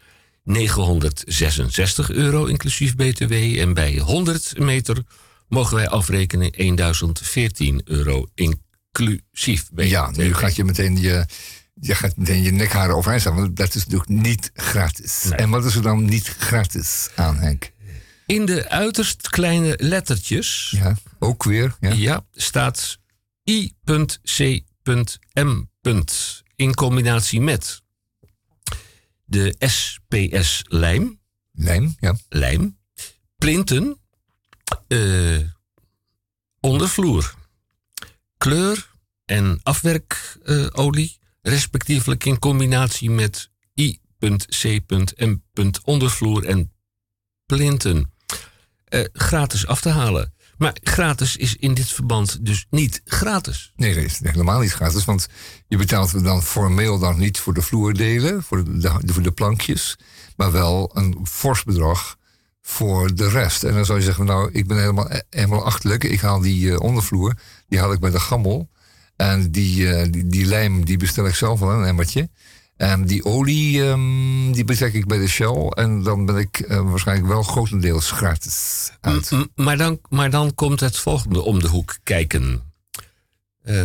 Speaker 1: 966 euro inclusief BTW. En bij 100 meter mogen wij afrekenen 1014 euro inclusief BTW.
Speaker 3: Ja, nu gaat je meteen je, je, gaat meteen je nekharen overeind staan. Want dat is natuurlijk niet gratis. En wat is er dan niet gratis aan, Henk?
Speaker 1: In de uiterst kleine lettertjes.
Speaker 3: Ja, ook weer. Ja,
Speaker 1: staat I.C.M. In combinatie met de SPS-lijm.
Speaker 3: Lijm, ja.
Speaker 1: Lijm. Plinten. eh, ondervloer. Kleur en afwerkolie. respectievelijk in combinatie met I.C.M. ondervloer en plinten. eh, gratis af te halen. Maar gratis is in dit verband dus niet gratis.
Speaker 3: Nee, dat is helemaal niet gratis. Want je betaalt dan formeel dan niet voor de vloerdelen, voor de, voor de plankjes. Maar wel een fors bedrag voor de rest. En dan zou je zeggen, nou, ik ben helemaal, helemaal achterlijk. Ik haal die eh, ondervloer, die haal ik bij de gammel. En die, eh, die, die lijm, die bestel ik zelf wel, een emmertje. En die olie, ehm, die betrek ik bij de Shell. En dan ben ik eh, waarschijnlijk wel grotendeels gratis uit.
Speaker 1: M- maar, dan, maar dan komt het volgende om de hoek kijken. Eh,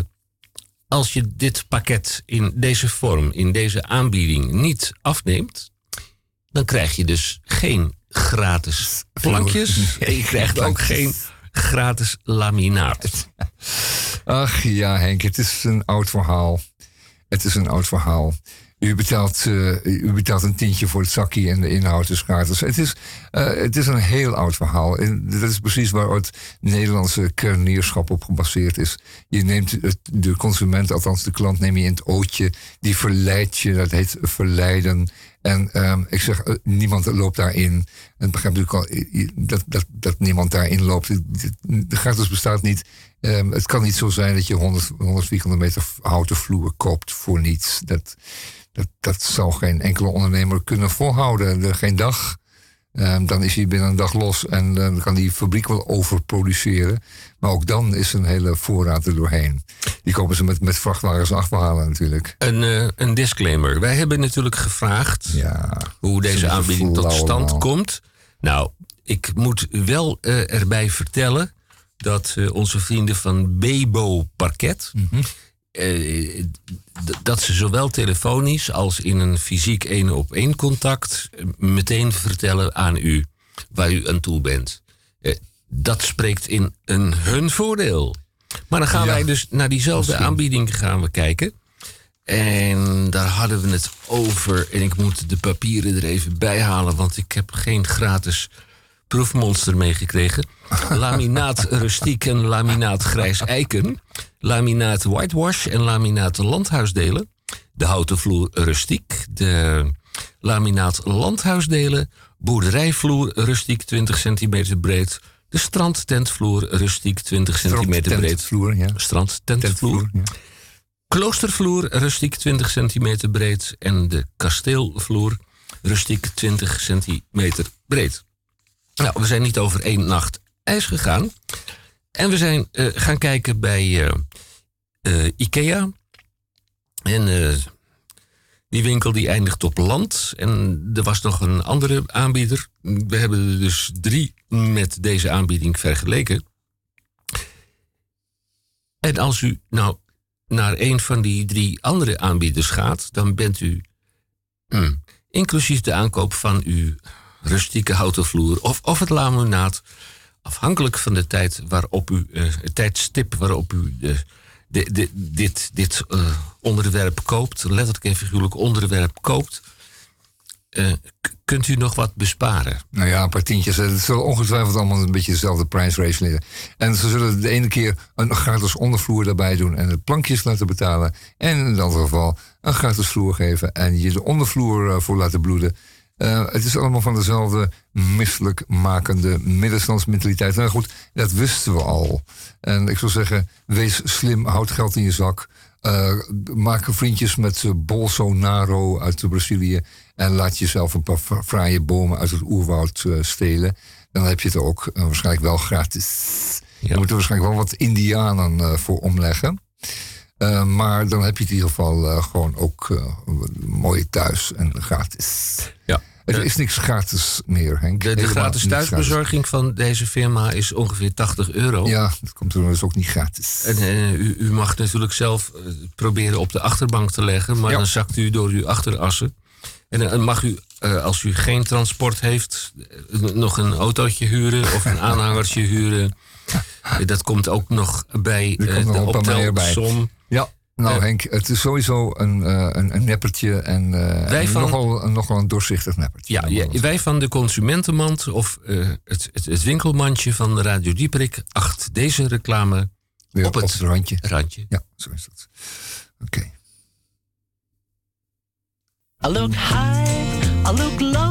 Speaker 1: als je dit pakket in deze vorm, in deze aanbieding niet afneemt, dan krijg je dus geen gratis plankjes. En je krijgt ook geen gratis laminaat.
Speaker 3: Ach ja, Henk, het is een oud verhaal. Het is een oud verhaal. U betaalt, eh, u betaalt een tientje voor het zakje en de inhoud is gratis. Het is, eh, het is een heel oud verhaal. En dat is precies waar het Nederlandse kernierschap op gebaseerd is. Je neemt het, de consument, althans de klant, neem je in het ootje. Die verleidt je, dat heet verleiden. En ehm, ik zeg, eh, niemand loopt daarin. En begrijp natuurlijk al dat, dat, dat niemand daarin loopt. De gratis bestaat niet. Ehm, het kan niet zo zijn dat je 100, 100 vierkante meter houten vloer koopt voor niets. Dat, dat, dat zal geen enkele ondernemer kunnen volhouden. De- geen dag. Ehm, dan is hij binnen een dag los en dan kan die fabriek wel overproduceren. Maar ook dan is een hele voorraad er doorheen. Die komen ze met, met vrachtwagens afhalen natuurlijk.
Speaker 1: Een, eh, een disclaimer. Wij hebben natuurlijk gevraagd hoe deze
Speaker 3: Ze
Speaker 1: aanbieding tot stand
Speaker 3: allemaal.
Speaker 1: komt. Nou, ik moet wel eh, erbij vertellen dat eh, onze vrienden van Bebo Parket. eh, d- dat ze zowel telefonisch als in een fysiek één op één contact eh, meteen vertellen aan u waar u aan toe bent. Eh, dat spreekt in een hun voordeel. Maar dan gaan
Speaker 3: Ja,
Speaker 1: wij dus naar diezelfde
Speaker 3: misschien.
Speaker 1: aanbieding gaan we kijken. En daar hadden we het over. En ik moet de papieren er even bij halen, want ik heb geen gratis proefmonster meegekregen. Laminaat rustiek en laminaat grijs eiken. Laminaat whitewash en laminaat landhuisdelen. De houten vloer rustiek. De laminaat landhuisdelen. Boerderijvloer rustiek 20 centimeter breed. De strandtentvloer rustiek 20 centimeter breed.
Speaker 3: Strandtentvloer, ja.
Speaker 1: Strandtentvloer. Kloostervloer rustiek 20 centimeter breed. En de kasteelvloer rustiek 20 centimeter breed. Nou, we zijn niet over één nacht ijs gegaan. En we zijn eh, gaan kijken bij eh, eh, IKEA. En die winkel die eindigt op land. En er was nog een andere aanbieder. We hebben er dus drie met deze aanbieding vergeleken. En als u nou naar een van die drie andere aanbieders gaat, dan bent u hm, inclusief de aankoop van uw rustieke houten vloer of, of het laminaat, afhankelijk van de tijd waarop u, eh, het tijdstip waarop u eh, de, de, dit, dit eh, onderwerp koopt, letterlijk en figuurlijk onderwerp koopt, kunt u nog wat besparen.
Speaker 3: Nou ja, een paar tientjes. Het zullen ongetwijfeld allemaal een beetje dezelfde prijsrace liggen. En ze zullen de ene keer een gratis ondervloer daarbij doen en de plankjes laten betalen. En in het andere geval een gratis vloer geven en je de ondervloer voor laten bloeden. Eh, het is allemaal van dezelfde misselijk makende middenstandsmentaliteit. Nou goed, dat wisten we al. En ik zou zeggen, wees slim, houd geld in je zak. Eh, maak vriendjes met eh, Bolsonaro uit Brazilië. En laat jezelf een paar fra- fraaie bomen uit het oerwoud stelen. Dan heb je het ook waarschijnlijk wel gratis. Je moet er waarschijnlijk wel wat indianen voor omleggen. Maar dan heb je het in ieder geval gewoon ook mooi thuis en gratis.
Speaker 1: Ja.
Speaker 3: Er is niks gratis meer, Henk.
Speaker 1: De, gratis thuisbezorging van deze firma is ongeveer 80 euro.
Speaker 3: Ja, dat komt er dus ook niet gratis.
Speaker 1: En eh, u, u mag natuurlijk zelf eh, proberen op de achterbank te leggen, maar dan zakt u door uw achterassen. En dan mag u, eh, als u geen transport heeft, nog een autootje huren of een aanhangertje huren. Dat komt ook nog bij de optelsom.
Speaker 3: Ja, nou Henk, het is sowieso een, eh, een, een neppertje en, eh,
Speaker 1: Wij
Speaker 3: en
Speaker 1: van-
Speaker 3: nogal, nogal een doorzichtig neppertje.
Speaker 1: Ja, ja, wij van de Consumentenmand of eh, het, het, het winkelmandje van Radio Dieperik acht deze reclame
Speaker 3: Weer
Speaker 1: op het,
Speaker 3: op het randje.
Speaker 1: randje.
Speaker 3: Ja, zo is dat. Oké.
Speaker 11: I look high, I look low,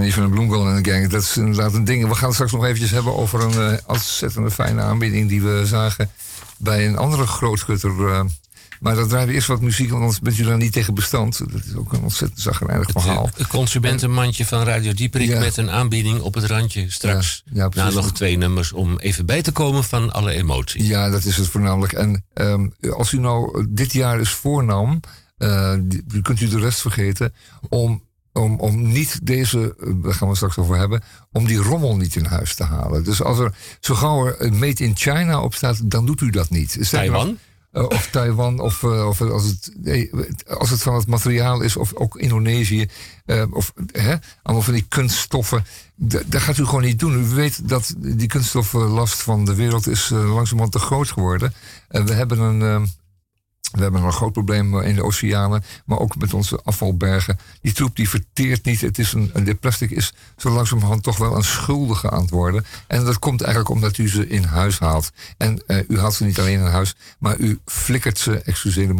Speaker 3: Niet van de Bloemkool en de gang. Dat is inderdaad een ding. We gaan het straks nog eventjes hebben over een eh, ontzettende fijne aanbieding die we zagen bij een andere grootgutter. eh. maar dan draaien we eerst wat muziek, want anders bent u daar niet tegen bestand. Dat is ook een ontzettend zagrijnig verhaal.
Speaker 1: Het consumentenmandje van Radio Dieperik
Speaker 3: Ja.
Speaker 1: met een aanbieding op het randje straks.
Speaker 3: Ja, ja, precies.
Speaker 1: Na nog twee nummers om even bij te komen van alle emoties.
Speaker 3: Ja, dat is het voornamelijk. En ehm, als u nou dit jaar eens voornam, eh, kunt u de rest vergeten, om, om, om niet deze, eh, daar gaan we straks over hebben, om die rommel niet in huis te halen. Dus als er zo gauw er een Made in China op staat, dan doet u dat niet.
Speaker 1: Taiwan?
Speaker 3: eh, of Taiwan, of, eh, of als, het, nee, als het van het materiaal is, of ook Indonesië, of hè, allemaal van die kunststoffen. Dat gaat u gewoon niet doen. U weet dat die kunststoffenlast van de wereld is langzamerhand te groot geworden. En we hebben een, We hebben een groot probleem in de oceanen, maar ook met onze afvalbergen. Die troep die verteert niet. Het is een, de plastic is zo langzamerhand toch wel een schuldige aan het worden. En dat komt eigenlijk omdat u ze in huis haalt. En eh, u haalt ze niet alleen in huis, maar u flikkert ze, excuseer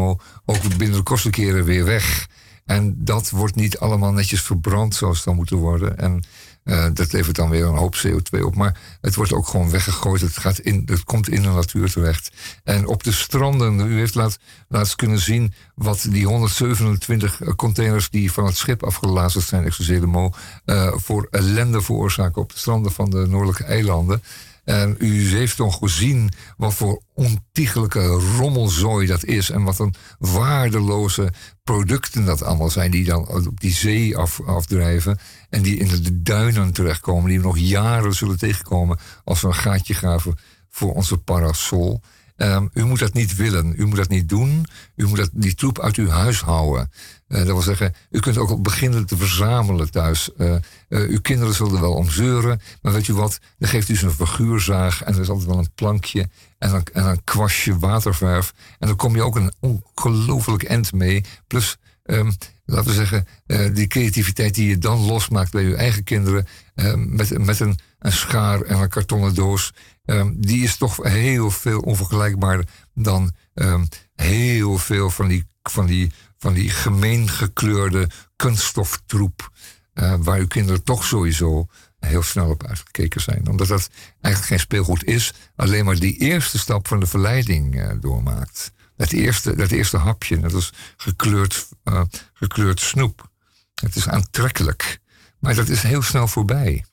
Speaker 3: ook binnen de kortste keren weer weg. En dat wordt niet allemaal netjes verbrand zoals het dan moeten worden. En eh, dat levert dan weer een hoop CO2 op. Maar het wordt ook gewoon weggegooid. Het, gaat in, het komt in de natuur terecht. En op de stranden, u heeft laat, laatst kunnen zien wat die 127 containers die van het schip afgelazerd zijn, excuseer de mo, eh, voor ellende veroorzaken op de stranden van de noordelijke eilanden. En u heeft toch gezien wat voor ontiegelijke rommelzooi dat is. En wat een waardeloze producten dat allemaal zijn. Die dan op die zee af, afdrijven. En die in de duinen terechtkomen. Die we nog jaren zullen tegenkomen. Als we een gaatje graven voor onze parasol. Ehm, u moet dat niet willen. U moet dat niet doen. U moet dat, die troep uit uw huis houden. Eh, dat wil zeggen, u kunt ook beginnen te verzamelen thuis. Eh, uw kinderen zullen er wel om zeuren. Maar weet u wat? Dan geeft u ze een figuurzaag. En er is altijd wel een plankje. En dan, en een kwastje waterverf. En dan kom je ook een ongelooflijk end mee. Plus, ehm, laten we zeggen, die creativiteit die je dan losmaakt bij uw eigen kinderen. ehm, met, met een, een schaar en een kartonnen doos. Ehm, die is toch heel veel onvergelijkbaarder dan ehm, heel veel van die, van die, van die gemeen gekleurde kunststoftroep. eh, waar uw kinderen toch sowieso heel snel op uitgekeken zijn. Omdat dat eigenlijk geen speelgoed is, alleen maar die eerste stap van de verleiding eh, doormaakt. Dat eerste, dat eerste hapje, dat is gekleurd, eh, gekleurd snoep. Het is aantrekkelijk, maar dat is heel snel voorbij.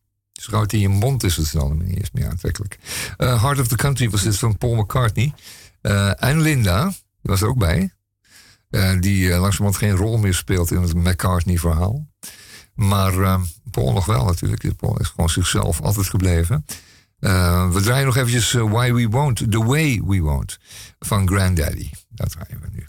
Speaker 3: Dus in je mond is het dan niet eens meer aantrekkelijk. Eh, Heart of the Country was dit van Paul McCartney. Eh, en Linda, die was er ook bij. Eh, die langzamerhand geen rol meer speelt in het McCartney-verhaal. Maar eh, Paul nog wel natuurlijk. Paul is gewoon zichzelf altijd gebleven. We draaien nog eventjes Why We Won't, The Way We Won't van Granddaddy. Dat draaien we nu.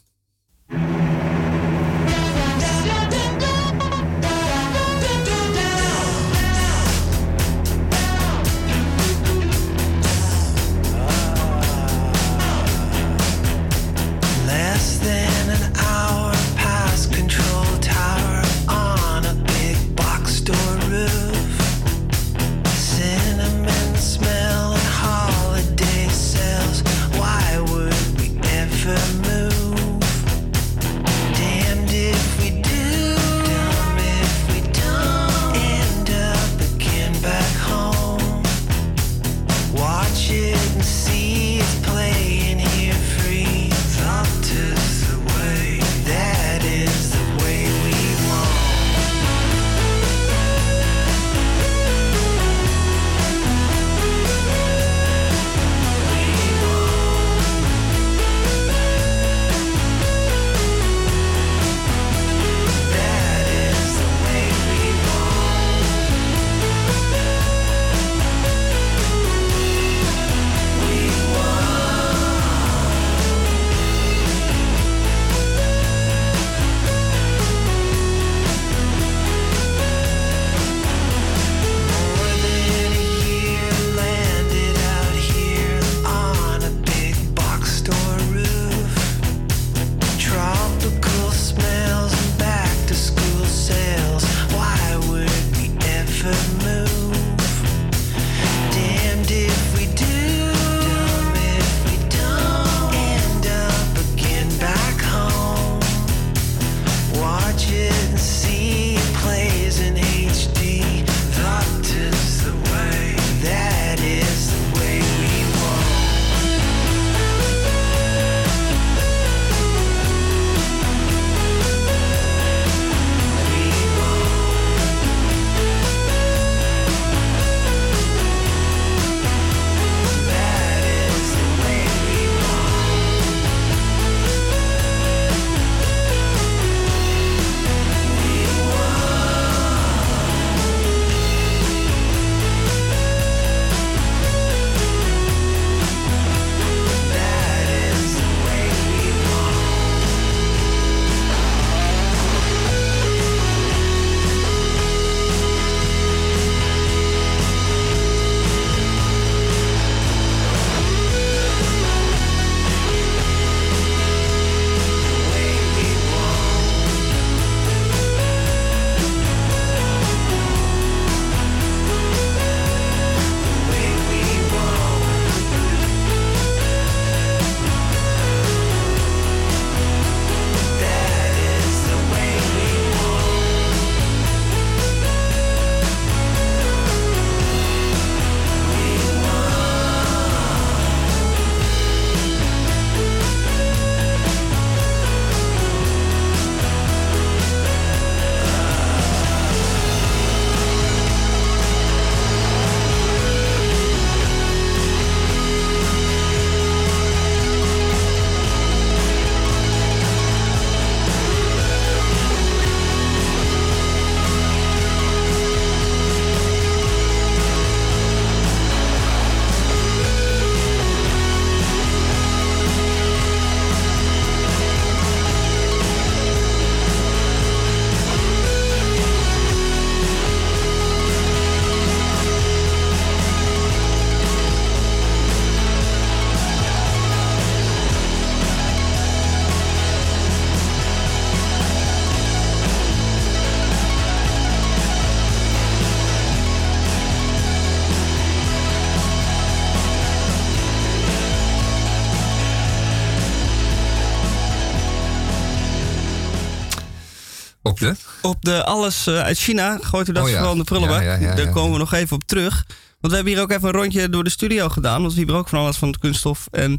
Speaker 3: Op de?
Speaker 2: Op de alles eh, uit China. Gooit u dat
Speaker 3: Oh ja.
Speaker 2: vooral in de prullenbak.
Speaker 3: Ja, ja, ja,
Speaker 2: Daar komen we nog even op terug. Want we hebben hier ook even een rondje door de studio gedaan. Want we hebben ook van alles van het kunststof. En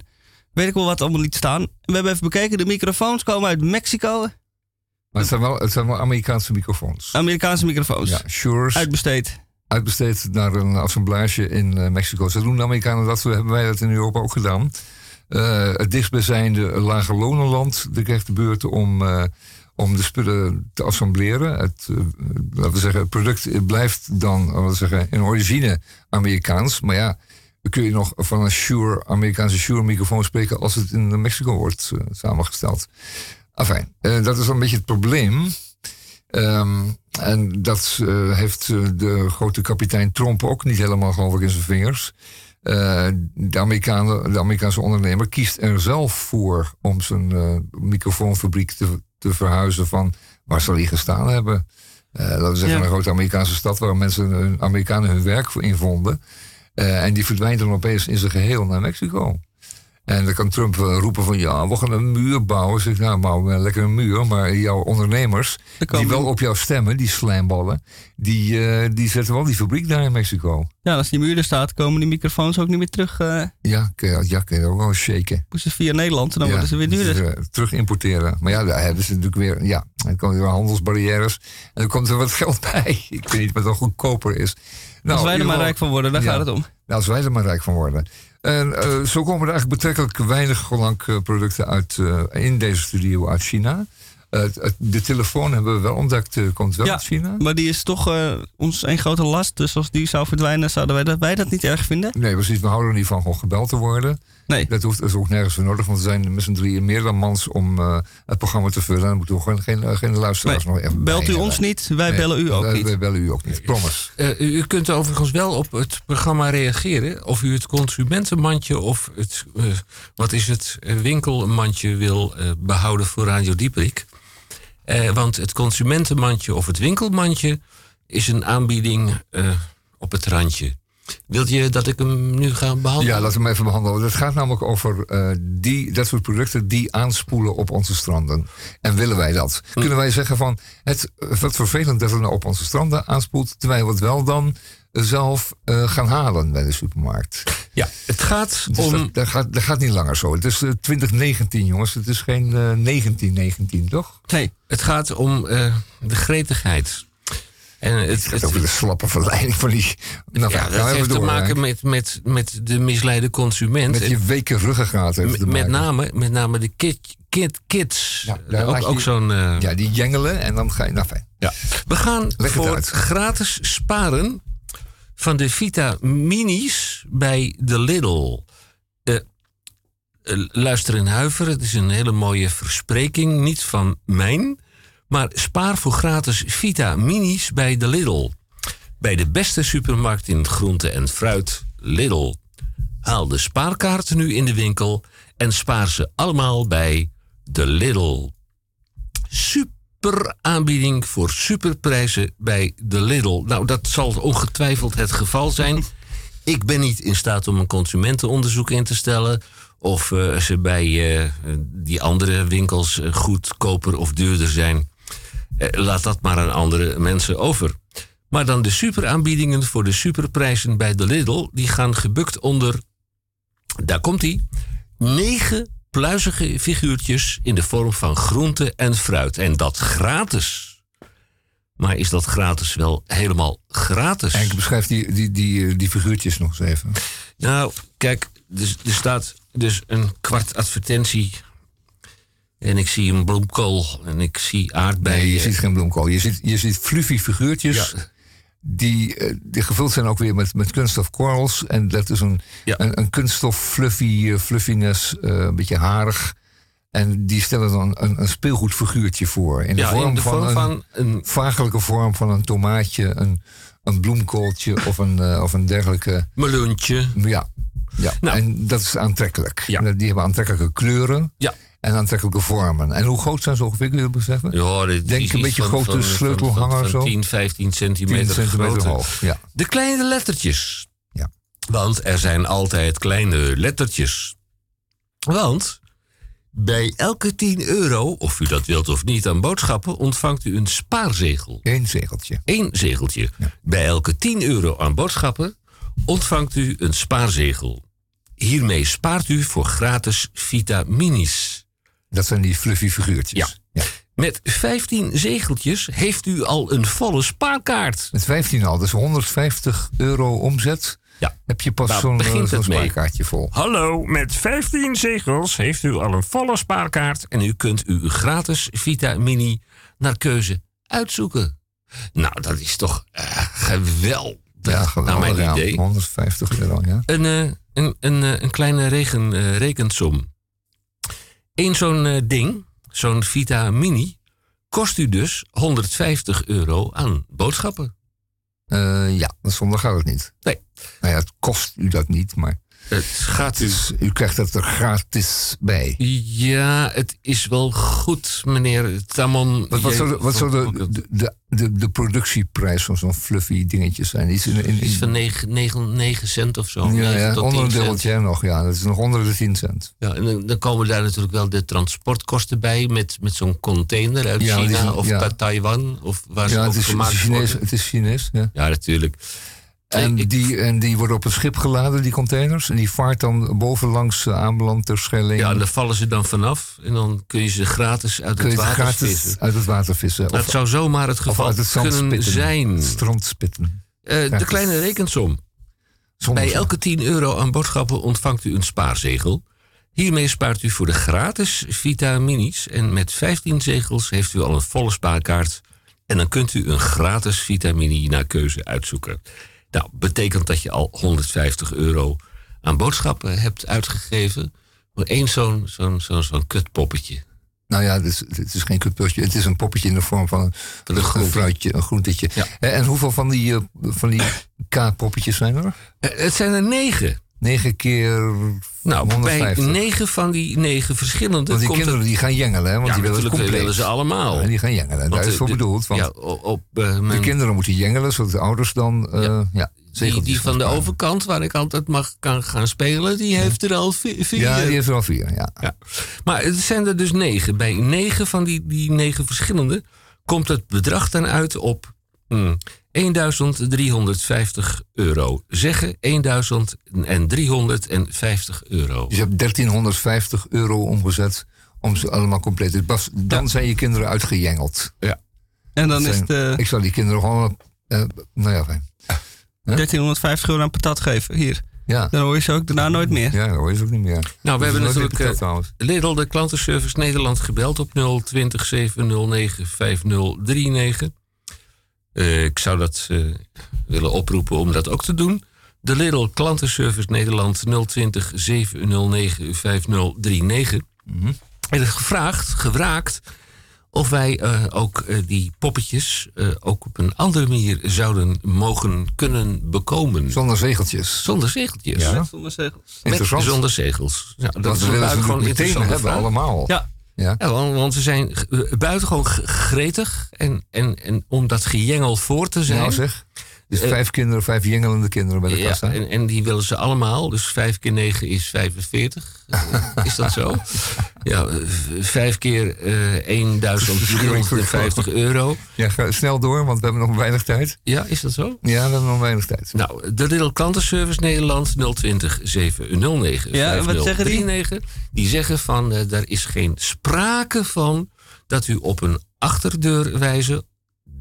Speaker 2: weet ik wel wat allemaal niet staan. We hebben even bekeken. De microfoons komen uit Mexico.
Speaker 3: Maar het zijn wel, het zijn wel Amerikaanse microfoons.
Speaker 2: Amerikaanse microfoons.
Speaker 3: Ja, Shure's.
Speaker 2: Uitbesteed.
Speaker 3: Uitbesteed naar een assemblage in eh, Mexico. Zo doen de Amerikanen dat, hebben wij dat in Europa ook gedaan. Eh, het dichtstbijzijnde lage lonenland die krijgt de beurt om, om de spullen te assembleren. Het, eh, laten we zeggen, het product blijft dan laten we zeggen, in origine Amerikaans. Maar ja, kun je nog van een Shure, Amerikaanse Shure microfoon spreken als het in Mexico wordt eh, samengesteld. Enfin, eh, dat is een beetje het probleem. Ehm, en dat heeft de grote kapitein Trump ook niet helemaal, geloof ik, in zijn vingers. De, Amerikaanse ondernemer kiest er zelf voor om zijn microfoonfabriek te, te verhuizen van waar zal hij gestaan hebben. Eh, laten we zeggen,
Speaker 2: Ja.
Speaker 3: een grote Amerikaanse stad waar mensen, hun, Amerikanen hun werk voor invonden. Eh, en die verdwijnt dan opeens in zijn geheel naar Mexico. En dan kan Trump wel roepen van ja, we gaan een muur bouwen. Zeg, nou, bouw lekker een muur. Maar jouw ondernemers, die wel op jou stemmen, die slijmballen, die, eh, die zetten wel die fabriek daar in Mexico.
Speaker 2: Ja, als die muur er staat, komen die microfoons ook niet meer terug. eh
Speaker 3: Ja, kun je, ja, kun je ook wel shaken.
Speaker 2: moesten via Nederland en dan
Speaker 3: Ja,
Speaker 2: worden ze weer
Speaker 3: dus,
Speaker 2: duurder.
Speaker 3: eh, terug importeren. Maar ja, daar hebben ze natuurlijk weer, ja, dan komen er weer handelsbarrières. En dan komt er wat geld bij. Ik weet niet wat dan goedkoper is. Nou,
Speaker 2: als wij
Speaker 3: in
Speaker 2: er maar rijk van worden, daar
Speaker 3: Ja.
Speaker 2: gaat het om.
Speaker 3: Nou, als wij er maar rijk van worden. En eh, zo komen er eigenlijk betrekkelijk weinig gelankproducten uit eh, in deze studio uit China. Eh, de telefoon hebben we wel ontdekt, komt wel
Speaker 2: Ja,
Speaker 3: uit China.
Speaker 2: maar die is toch ons een grote last. Dus als die zou verdwijnen, zouden wij dat, wij dat niet erg vinden.
Speaker 3: Nee, precies. We houden er niet van gewoon gebeld te worden.
Speaker 2: Nee.
Speaker 3: Dat hoeft, dat is ook nergens voor nodig, want we zijn met z'n drieën meer dan mans om eh, het programma te vullen. En dan moeten we gewoon geen, eh, geen luisteraars nog even
Speaker 2: Belt u ons
Speaker 3: hebben.
Speaker 2: niet, wij
Speaker 3: Nee,
Speaker 2: bellen u ook
Speaker 3: wij-
Speaker 2: niet.
Speaker 3: Wij bellen u ook niet, promise.
Speaker 1: Eh, u, kunt overigens wel op het programma reageren. Of u het consumentenmandje of het, wat is het, winkelmandje wil eh, behouden voor Radio Dieprik. Eh, want het consumentenmandje of het winkelmandje is een aanbieding eh, op het randje. Wilt je dat ik hem nu ga behandelen?
Speaker 3: Ja, laten we hem even behandelen. Het gaat namelijk over eh, die, dat soort producten die aanspoelen op onze stranden. En willen wij dat?
Speaker 1: Hm.
Speaker 3: Kunnen wij zeggen van, het, wat vervelend dat het nou op onze stranden aanspoelt, terwijl we het wel dan zelf eh, gaan halen bij de supermarkt.
Speaker 1: Ja, het gaat
Speaker 3: Dus
Speaker 1: om...
Speaker 3: dat, dat, gaat, dat gaat niet langer zo. Het is eh, 2019, jongens. Het is geen eh 1919, toch?
Speaker 2: Nee.
Speaker 1: Het gaat om eh, de gretigheid. En het,
Speaker 3: Het over de slappe verleiding van die... Nou,
Speaker 1: ja,
Speaker 3: we
Speaker 1: dat heeft te maken met, met, met de misleide consument.
Speaker 3: Met je weken ruggengraat heeft het
Speaker 1: met, name, met name de kid, kid, kids.
Speaker 3: daar
Speaker 1: ook ook zo'n... eh,
Speaker 3: Ja, die jengelen en dan ga je... Nou, fijn.
Speaker 1: ja. We gaan
Speaker 3: Leg het
Speaker 1: voor
Speaker 3: uit.
Speaker 1: gratis sparen van de Vita Minis bij de Lidl. Eh, luister en huiver, het is een hele mooie verspreking. Niet van mijn, maar spaar voor gratis Vita Minis bij de Lidl. Bij de beste supermarkt in groente en fruit, Lidl. Haal de spaarkaarten nu in de winkel en spaar ze allemaal bij de Lidl. Super aanbieding voor superprijzen bij de Lidl. Nou, dat zal ongetwijfeld het geval zijn. Ik ben niet in staat om een consumentenonderzoek in te stellen. Of eh, ze bij eh, die andere winkels eh, goedkoper of duurder zijn. Eh, laat dat maar aan andere mensen over. Maar dan de superaanbiedingen voor de superprijzen bij de Lidl. Die gaan gebukt onder daar komt hij. Negen pluizige figuurtjes in de vorm van groente en fruit. En dat gratis. Maar is dat gratis wel helemaal gratis?
Speaker 3: En beschrijf die, die, die, eh, die figuurtjes nog eens even.
Speaker 1: Nou, kijk, dus, er staat dus een kwart advertentie. En ik zie een bloemkool en ik zie aardbeien.
Speaker 3: Nee, je ziet geen bloemkool. Je ziet, je ziet fluffy figuurtjes. Die, eh, die gevuld zijn ook weer met, met kunststof korrels. En dat is een, een, een kunststof fluffy, eh, fluffiness, eh, een beetje harig. En die stellen dan een, een speelgoedfiguurtje voor. In de
Speaker 1: Ja,
Speaker 3: vorm,
Speaker 1: in de
Speaker 3: van,
Speaker 1: vorm
Speaker 3: een,
Speaker 1: van een-
Speaker 3: vagelijke vorm van een tomaatje, een, een bloemkooltje of een, of een dergelijke.
Speaker 1: Meloentje.
Speaker 3: Ja, ja. en dat is aantrekkelijk. En Die hebben aantrekkelijke kleuren.
Speaker 1: Ja.
Speaker 3: En aantrekkelijke vormen. En hoe groot zijn ze ongeveer, kun je dat beseffen?
Speaker 1: Ja, dit
Speaker 3: Denk
Speaker 1: is
Speaker 3: een beetje
Speaker 1: van-
Speaker 3: grote
Speaker 1: van-
Speaker 3: sleutelhanger
Speaker 1: van,
Speaker 3: zo.
Speaker 1: 10, 15 centimeter,
Speaker 3: 10 centimeter
Speaker 1: groter.
Speaker 3: hoog, ja.
Speaker 1: De kleine lettertjes.
Speaker 3: Ja.
Speaker 1: Want er zijn altijd kleine lettertjes. Want Bij elke 10 euro, of u dat wilt of niet, aan boodschappen, ontvangt u een spaarzegel.
Speaker 3: Eén zegeltje.
Speaker 1: Eén zegeltje. Bij elke 10 euro aan boodschappen ontvangt u een spaarzegel. Hiermee spaart u voor gratis vitaminis.
Speaker 3: Dat zijn die fluffy figuurtjes.
Speaker 1: Ja. Met 15 zegeltjes heeft u al een volle spaarkaart.
Speaker 3: Met 15 al, dus 150 euro omzet.
Speaker 1: Ja.
Speaker 3: Heb je pas zo'n eh, spaarkaartje vol.
Speaker 1: Hallo, met 15 zegels heeft u al een volle spaarkaart en u kunt uw gratis vitamini naar keuze uitzoeken. Nou, dat is toch eh, geweldig.
Speaker 3: Ja, geweldig.
Speaker 1: naar mijn
Speaker 3: ja.
Speaker 1: idee.
Speaker 3: 150 euro, ja.
Speaker 1: Een, eh, een, een, een kleine regen, rekensom. Eén zo'n eh, ding, zo'n vitamini, kost u dus 150 euro aan boodschappen.
Speaker 3: Eh, ja, zonder gaat het niet.
Speaker 1: Nee.
Speaker 3: Nou ja, het kost u dat niet, maar
Speaker 1: Het gaat u...
Speaker 3: dus, u krijgt het er gratis bij.
Speaker 1: Ja, het is wel goed, meneer Tamon.
Speaker 3: Wat, wat zou, de, wat zou de, de, de, de, de productieprijs van zo'n fluffy dingetje zijn? Iets in, in, in-
Speaker 1: Iets van 9, 9, 9 cent of zo.
Speaker 3: ja,
Speaker 1: 9
Speaker 3: ja, onder
Speaker 1: 10
Speaker 3: een
Speaker 1: cent.
Speaker 3: dubbeltje nog, ja. Dat is nog onder de 10 cent.
Speaker 1: Ja, en dan, dan komen daar natuurlijk wel de transportkosten bij met, met zo'n container uit
Speaker 3: Ja,
Speaker 1: China of
Speaker 3: ja.
Speaker 1: Ta- Taiwan of waar ze
Speaker 3: Ja,
Speaker 1: ook
Speaker 3: het is, het is Chinees. Het is Chinees ja.
Speaker 1: Ja, natuurlijk.
Speaker 3: En,
Speaker 1: ik-
Speaker 3: die, en die worden op het schip geladen, die containers. En die vaart dan bovenlangs uh, aanbeland ter Schelling.
Speaker 1: Ja, en daar vallen ze dan vanaf en dan kun je ze gratis uit
Speaker 3: kun
Speaker 1: het water
Speaker 3: gratis
Speaker 1: vissen.
Speaker 3: uit het water vissen.
Speaker 1: Dat zou zomaar het geval
Speaker 3: uit het
Speaker 1: kunnen
Speaker 3: spitten.
Speaker 1: zijn.
Speaker 3: Het strand spitten.
Speaker 1: Eh, de kleine rekensom. Bij elke 10 euro aan boodschappen ontvangt u een spaarzegel. Hiermee spaart u voor de gratis vitaminis. En met 15 zegels heeft u al een volle spaarkaart. En dan kunt u een gratis vitamini naar keuze uitzoeken. Nou, betekent dat je al 150 euro aan boodschappen hebt uitgegeven. Voor één zo'n zo'n zo'n zo'n kutpoppetje.
Speaker 3: Nou ja, het is, het is geen kutputje. Het is een poppetje in de vorm van een,
Speaker 1: Van
Speaker 3: fruitje, een groentetje.
Speaker 1: Ja.
Speaker 3: Eh, En hoeveel van die, eh, van die K-poppetjes zijn er?
Speaker 1: Eh, Het zijn er negen.
Speaker 3: 9 keer
Speaker 1: Nou, bij
Speaker 3: 150.
Speaker 1: negen van die negen verschillende
Speaker 3: Want die kinderen
Speaker 1: het-
Speaker 3: die gaan jengelen, hè? Want
Speaker 1: ja,
Speaker 3: die willen het
Speaker 1: willen ze allemaal.
Speaker 3: Ja, die gaan jengelen. Daar
Speaker 1: Want
Speaker 3: is het
Speaker 1: de-
Speaker 3: voor
Speaker 1: de-
Speaker 3: bedoeld. Want
Speaker 1: ja, op, eh,
Speaker 3: de kinderen moeten jengelen, zodat de ouders dan eh, ja.
Speaker 1: die, die van de
Speaker 3: sparen.
Speaker 1: overkant, waar ik altijd mag kan gaan spelen, die heeft er al vi- vier.
Speaker 3: Ja, die heeft er al vier, ja.
Speaker 1: Ja. Maar het zijn er dus negen. Bij negen van die, die negen verschillende komt het bedrag dan uit op hmm, 1350 euro. Zeggen 1350 euro.
Speaker 3: Dus je hebt 1350 euro omgezet om ze allemaal compleet te pas- Dan zijn je kinderen uitgejengeld.
Speaker 1: Ja.
Speaker 2: En dan is het eh,
Speaker 3: Ik zou die kinderen gewoon... eh, nou ja, fijn.
Speaker 2: 1350 euro aan patat geven. Hier.
Speaker 3: Ja.
Speaker 2: Dan hoor je ze ook daarna nooit meer.
Speaker 3: Ja, dat hoor je ze ook niet meer.
Speaker 1: Nou, we hebben natuurlijk
Speaker 3: trouwens.
Speaker 1: Lidl, de klantenservice Nederland, gebeld op 020 709 5039. Eh, ik zou dat eh, willen oproepen om dat ook te doen. De Lidl klantenservice Nederland 020 709 5039. En is gevraagd, gevraagd of wij eh, ook die poppetjes eh, ook op een andere manier zouden mogen kunnen bekomen.
Speaker 3: Zonder zegeltjes.
Speaker 1: Zonder zegeltjes.
Speaker 3: Ja.
Speaker 2: Zonder zegels.
Speaker 1: Met
Speaker 3: Interessant.
Speaker 1: zonder zegels. Ja, dat
Speaker 3: Dat
Speaker 1: is
Speaker 3: willen ze
Speaker 1: gewoon
Speaker 3: meteen hebben,
Speaker 1: vraag.
Speaker 3: allemaal.
Speaker 2: Ja.
Speaker 3: Ja.
Speaker 1: Ja, want, want ze zijn eh, buitengewoon gretig. En, en, en om dat gejengel voor te zijn.
Speaker 3: Nou zeg. Dus
Speaker 1: Eh,
Speaker 3: vijf kinderen, vijf jengelende kinderen bij de
Speaker 1: ja,
Speaker 3: kassa.
Speaker 1: en, en die willen ze allemaal. Dus 5 keer 9 is 45. Eh, is dat zo? Ja, eh, vijf keer eh 1350 euro.
Speaker 3: Ja, ga snel door, want we hebben nog weinig tijd.
Speaker 1: Ja, is dat zo?
Speaker 3: Ja, we hebben nog weinig tijd.
Speaker 1: Nou, de Lidl Klantenservice Nederland 020 709
Speaker 2: Ja, en wat zeggen die?
Speaker 1: 5039. Die zeggen van, eh er is geen sprake van dat u op een achterdeur wijzen.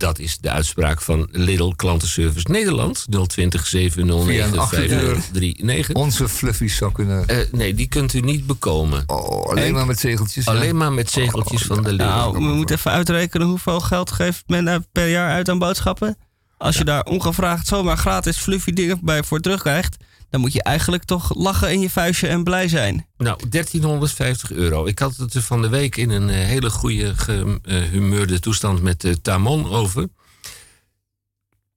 Speaker 1: Dat is de uitspraak van Lidl Klantenservice Nederland 020
Speaker 3: Via een
Speaker 1: 709
Speaker 3: achterdeur.
Speaker 1: 5039.
Speaker 3: Onze fluffies zou kunnen...
Speaker 1: Eh, nee, die kunt u niet bekomen.
Speaker 3: Oh, alleen maar met zegeltjes.
Speaker 1: Alleen maar met zegeltjes van de Lidl.
Speaker 2: Nou, we moeten even uitrekenen hoeveel geld geeft men per jaar uit aan boodschappen. Als je daar ongevraagd zomaar gratis fluffy dingen bij voor terugkrijgt, dan moet je eigenlijk toch lachen in je vuistje en blij zijn.
Speaker 1: Nou, 1350 euro. Ik had het er van de week in een eh, hele goede gehumeurde toestand met eh, Tamon over.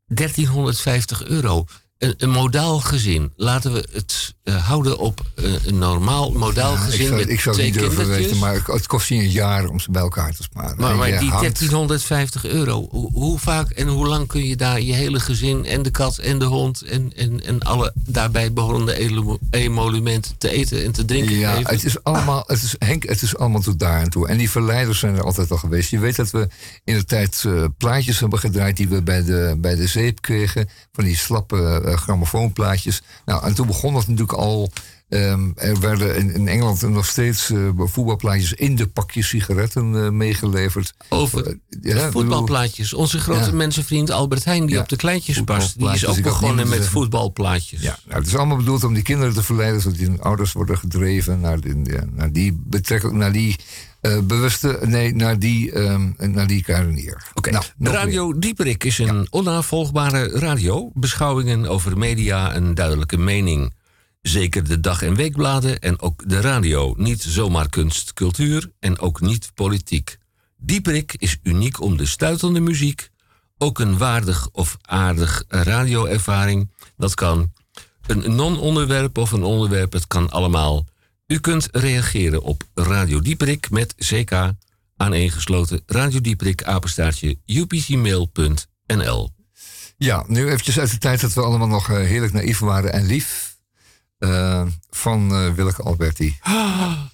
Speaker 1: 1350 euro. een modaal gezin. Laten we het eh, houden op eh, een normaal modaal
Speaker 3: Ja,
Speaker 1: gezin
Speaker 3: ik zou,
Speaker 1: met
Speaker 3: ik zou het
Speaker 1: twee
Speaker 3: niet durven weten, maar het- kost je een jaar om ze bij elkaar te sparen.
Speaker 1: Maar, maar die
Speaker 3: houdt-
Speaker 1: 1350 euro, hoe, hoe vaak en hoe lang kun je daar je hele gezin en de kat en de hond en, en, en alle daarbij behorende emolumenten te eten en te drinken
Speaker 3: Ja,
Speaker 1: geven?
Speaker 3: het is allemaal, het is, Henk, het is allemaal tot daar en toe. En die verleiders zijn er altijd al geweest. Je weet dat we in de tijd eh, plaatjes hebben gedraaid die we bij de, bij de zeep kregen. Van die slappe grammofoonplaatjes. Nou, en toen begon dat natuurlijk al. ehm, er werden in, in Engeland nog steeds eh, voetbalplaatjes in de pakjes sigaretten eh, meegeleverd.
Speaker 1: Over
Speaker 3: Eh, ja,
Speaker 1: voetbalplaatjes. Onze grote
Speaker 3: Ja.
Speaker 1: mensenvriend Albert Heijn, die
Speaker 3: Ja,
Speaker 1: op de kleintjes past, die is ook begonnen met
Speaker 3: zeggen.
Speaker 1: voetbalplaatjes.
Speaker 3: Ja, nou, het is allemaal bedoeld om die kinderen te verleiden, zodat die hun ouders worden gedreven naar, naar die betrekking, naar die bewuste, nee, naar die, ehm naar die karenier. Oké, nou,
Speaker 1: Radio Dieperik is een onnavolgbare radio. Beschouwingen over media, een duidelijke mening. Zeker de dag- en weekbladen en ook de radio. Niet zomaar kunst, cultuur en ook niet politiek. Dieperik is uniek om de stuitende muziek. Ook een waardig of aardig radioervaring. Dat kan een non-onderwerp of een onderwerp, het kan allemaal. U kunt reageren op Radio Dieperik met CK aaneengesloten Radio Dieperik apenstaartje upcmail.nl.
Speaker 3: Ja, nu eventjes uit de tijd dat we allemaal nog eh, heerlijk naïef waren en lief. Eh, van eh Willeke Alberti.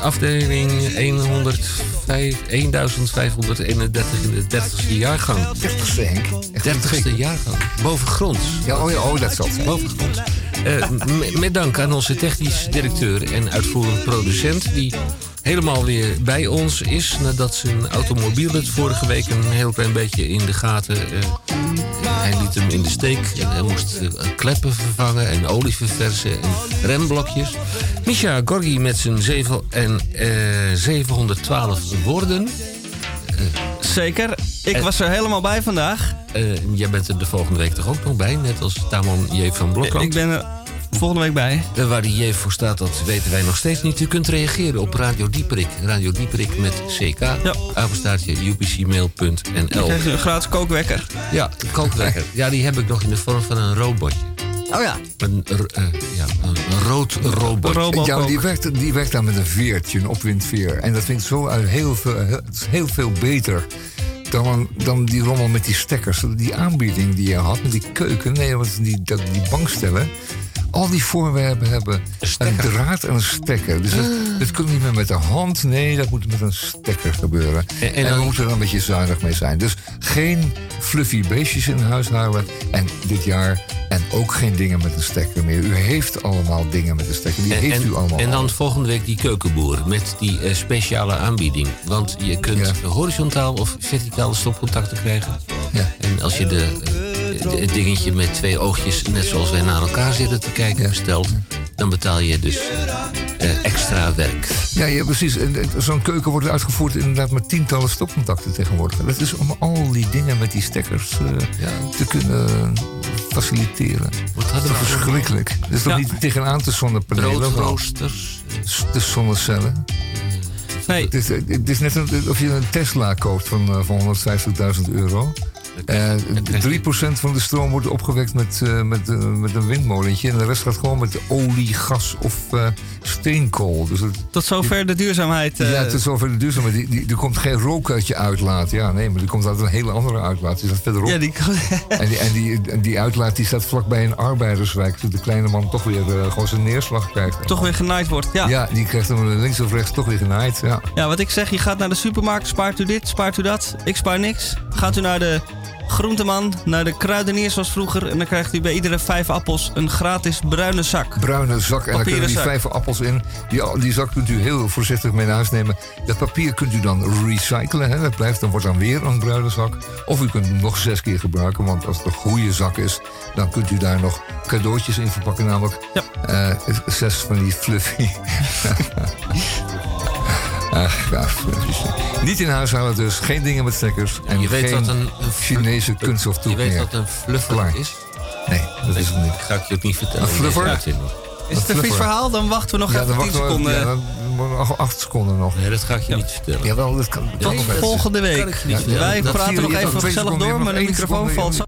Speaker 1: afdeling 105, 1531 in de 30ste jaargang.
Speaker 3: 30ste Henk.
Speaker 1: 30ste jaargang. Bovengronds.
Speaker 3: Ja, oh ja, oh, dat zal zijn.
Speaker 1: Bovengronds. Eh, m- met dank aan onze technisch directeur en uitvoerend producent... die helemaal weer bij ons is... nadat zijn automobiel het vorige week een heel klein beetje in de gaten... eh, hij liet hem in de steek en hij moest eh, kleppen vervangen... en olie verversen en remblokjes. Misha Gorgi met zijn zeven en, eh, 712 woorden...
Speaker 2: Zeker. Ik
Speaker 1: En-
Speaker 2: was er helemaal bij vandaag.
Speaker 1: Eh, jij bent er de volgende week toch ook nog bij, net als Tamon J. van Blokland?
Speaker 2: Ik ben er volgende week bij.
Speaker 1: Eh, waar die J voor staat, dat weten wij nog steeds niet. U kunt reageren op Radio Dieperik. Radio Dieperik met CK. Ja. Apenstaartje upcmail.nl.
Speaker 2: Je een gratis kookwekker.
Speaker 1: Ja, een kookwekker. Ja, die heb ik nog in de vorm van een robotje.
Speaker 2: Oh ja.
Speaker 1: Een, eh, ja, een rood robotje.
Speaker 3: Ja, die werkt, die werkt dan met een veertje, een opwindveer. En dat vind ik zo uit heel veel, heel, is heel veel beter dan, dan die rommel met die stekkers. Die aanbieding die je had met die keuken. Nee, want die, dat, die bankstellen. Al die voorwerpen hebben een draad en een stekker. Dus dat, dat kan niet meer met de hand. Nee, dat moet met een stekker gebeuren. En,
Speaker 1: en dan-
Speaker 3: we moeten er een beetje zuinig mee zijn. Dus geen fluffy beestjes in huis houden. En dit jaar. En ook geen dingen met een stekker meer. U heeft allemaal dingen met een stekker. Die
Speaker 1: En,
Speaker 3: heeft
Speaker 1: en-
Speaker 3: u allemaal.
Speaker 1: en dan volgende week die keukenboer met die eh, speciale aanbieding. Want je kunt horizontaal of verticale stopcontacten krijgen. En als je de, eh, de- het dingetje met twee oogjes, net zoals wij naar elkaar zitten te kijken, bestelt, dan betaal je dus eh, extra werk.
Speaker 3: Ja, ja precies. Zo'n keuken wordt uitgevoerd inderdaad met tientallen stopcontacten tegenwoordig. Dat is om al die dingen met die stekkers eh, te kunnen faciliteren.
Speaker 1: Wat hadden
Speaker 3: dat
Speaker 1: we
Speaker 3: verschrikkelijk. Dat is toch
Speaker 1: Ja.
Speaker 3: niet tegenaan te zonnepanelen? wel?
Speaker 1: Broodroosters.
Speaker 3: S- De zonnecellen.
Speaker 2: Nee.
Speaker 3: Het is, het is net een- of je een Tesla koopt van, eh, van 150.000 euro. Eh 3% van de stroom wordt opgewekt met, eh, met, eh, met een windmolentje. En de rest gaat gewoon met olie, gas of steenkool. Dus het,
Speaker 2: Tot zover de duurzaamheid.
Speaker 3: ja, tot zover de duurzaamheid. Die, die, er komt geen rook uit je uitlaat. Ja, nee, maar er komt uit een hele andere uitlaat. Die staat verderop.
Speaker 2: Ja, die
Speaker 3: En, die, en die, die uitlaat die staat vlakbij een arbeiderswijk. Zodat de kleine man toch weer gewoon zijn neerslag krijgt.
Speaker 2: toch weer genaaid wordt. Ja.
Speaker 3: Ja, die krijgt hem links of rechts toch weer genaaid. Ja.
Speaker 2: Ja, wat ik zeg, je gaat naar de supermarkt, spaart u dit, spaart u dat. Ik spaar niks. Gaat u naar de groenteman, naar de kruidenier zoals vroeger... en dan krijgt u bij iedere vijf appels een gratis bruine zak.
Speaker 3: bruine zak. En
Speaker 2: Papieren
Speaker 3: kunnen die vijf appels in. Die, die zak kunt u heel voorzichtig mee naar huis nemen. Dat papier kunt u dan recyclen. Hè. Dat blijft, dan wordt dan weer een bruine zak. Of u kunt hem nog zes keer gebruiken. Want als het een goede zak is, dan kunt u daar nog cadeautjes in verpakken. Namelijk eh, zes van die fluffy. Ja. Niet in huis houden dus. Geen dingen met stekkers. En
Speaker 1: Je weet
Speaker 3: geen
Speaker 1: wat een-
Speaker 3: Chinese kunststof
Speaker 1: Je weet
Speaker 3: meer.
Speaker 1: wat een fluffer
Speaker 3: Klaar.
Speaker 1: is?
Speaker 3: Nee, dat is het niet.
Speaker 1: Ga ik je ook niet vertellen.
Speaker 3: Een fluffer?
Speaker 2: Is het een vies verhaal? Dan wachten we nog
Speaker 3: Ja,
Speaker 2: even
Speaker 3: dan
Speaker 2: 10
Speaker 3: wachten we-
Speaker 2: seconden.
Speaker 3: Ja, dan nog acht seconden nog.
Speaker 1: Nee, dat ga ik je niet vertellen.
Speaker 3: Jawel, dat kan.
Speaker 2: Tot volgende week.
Speaker 1: Kan ik je niet vertellen.
Speaker 2: Wij
Speaker 1: Dat
Speaker 2: praten nog even gezellig
Speaker 3: seconden,
Speaker 2: door, maar de microfoon valt zo.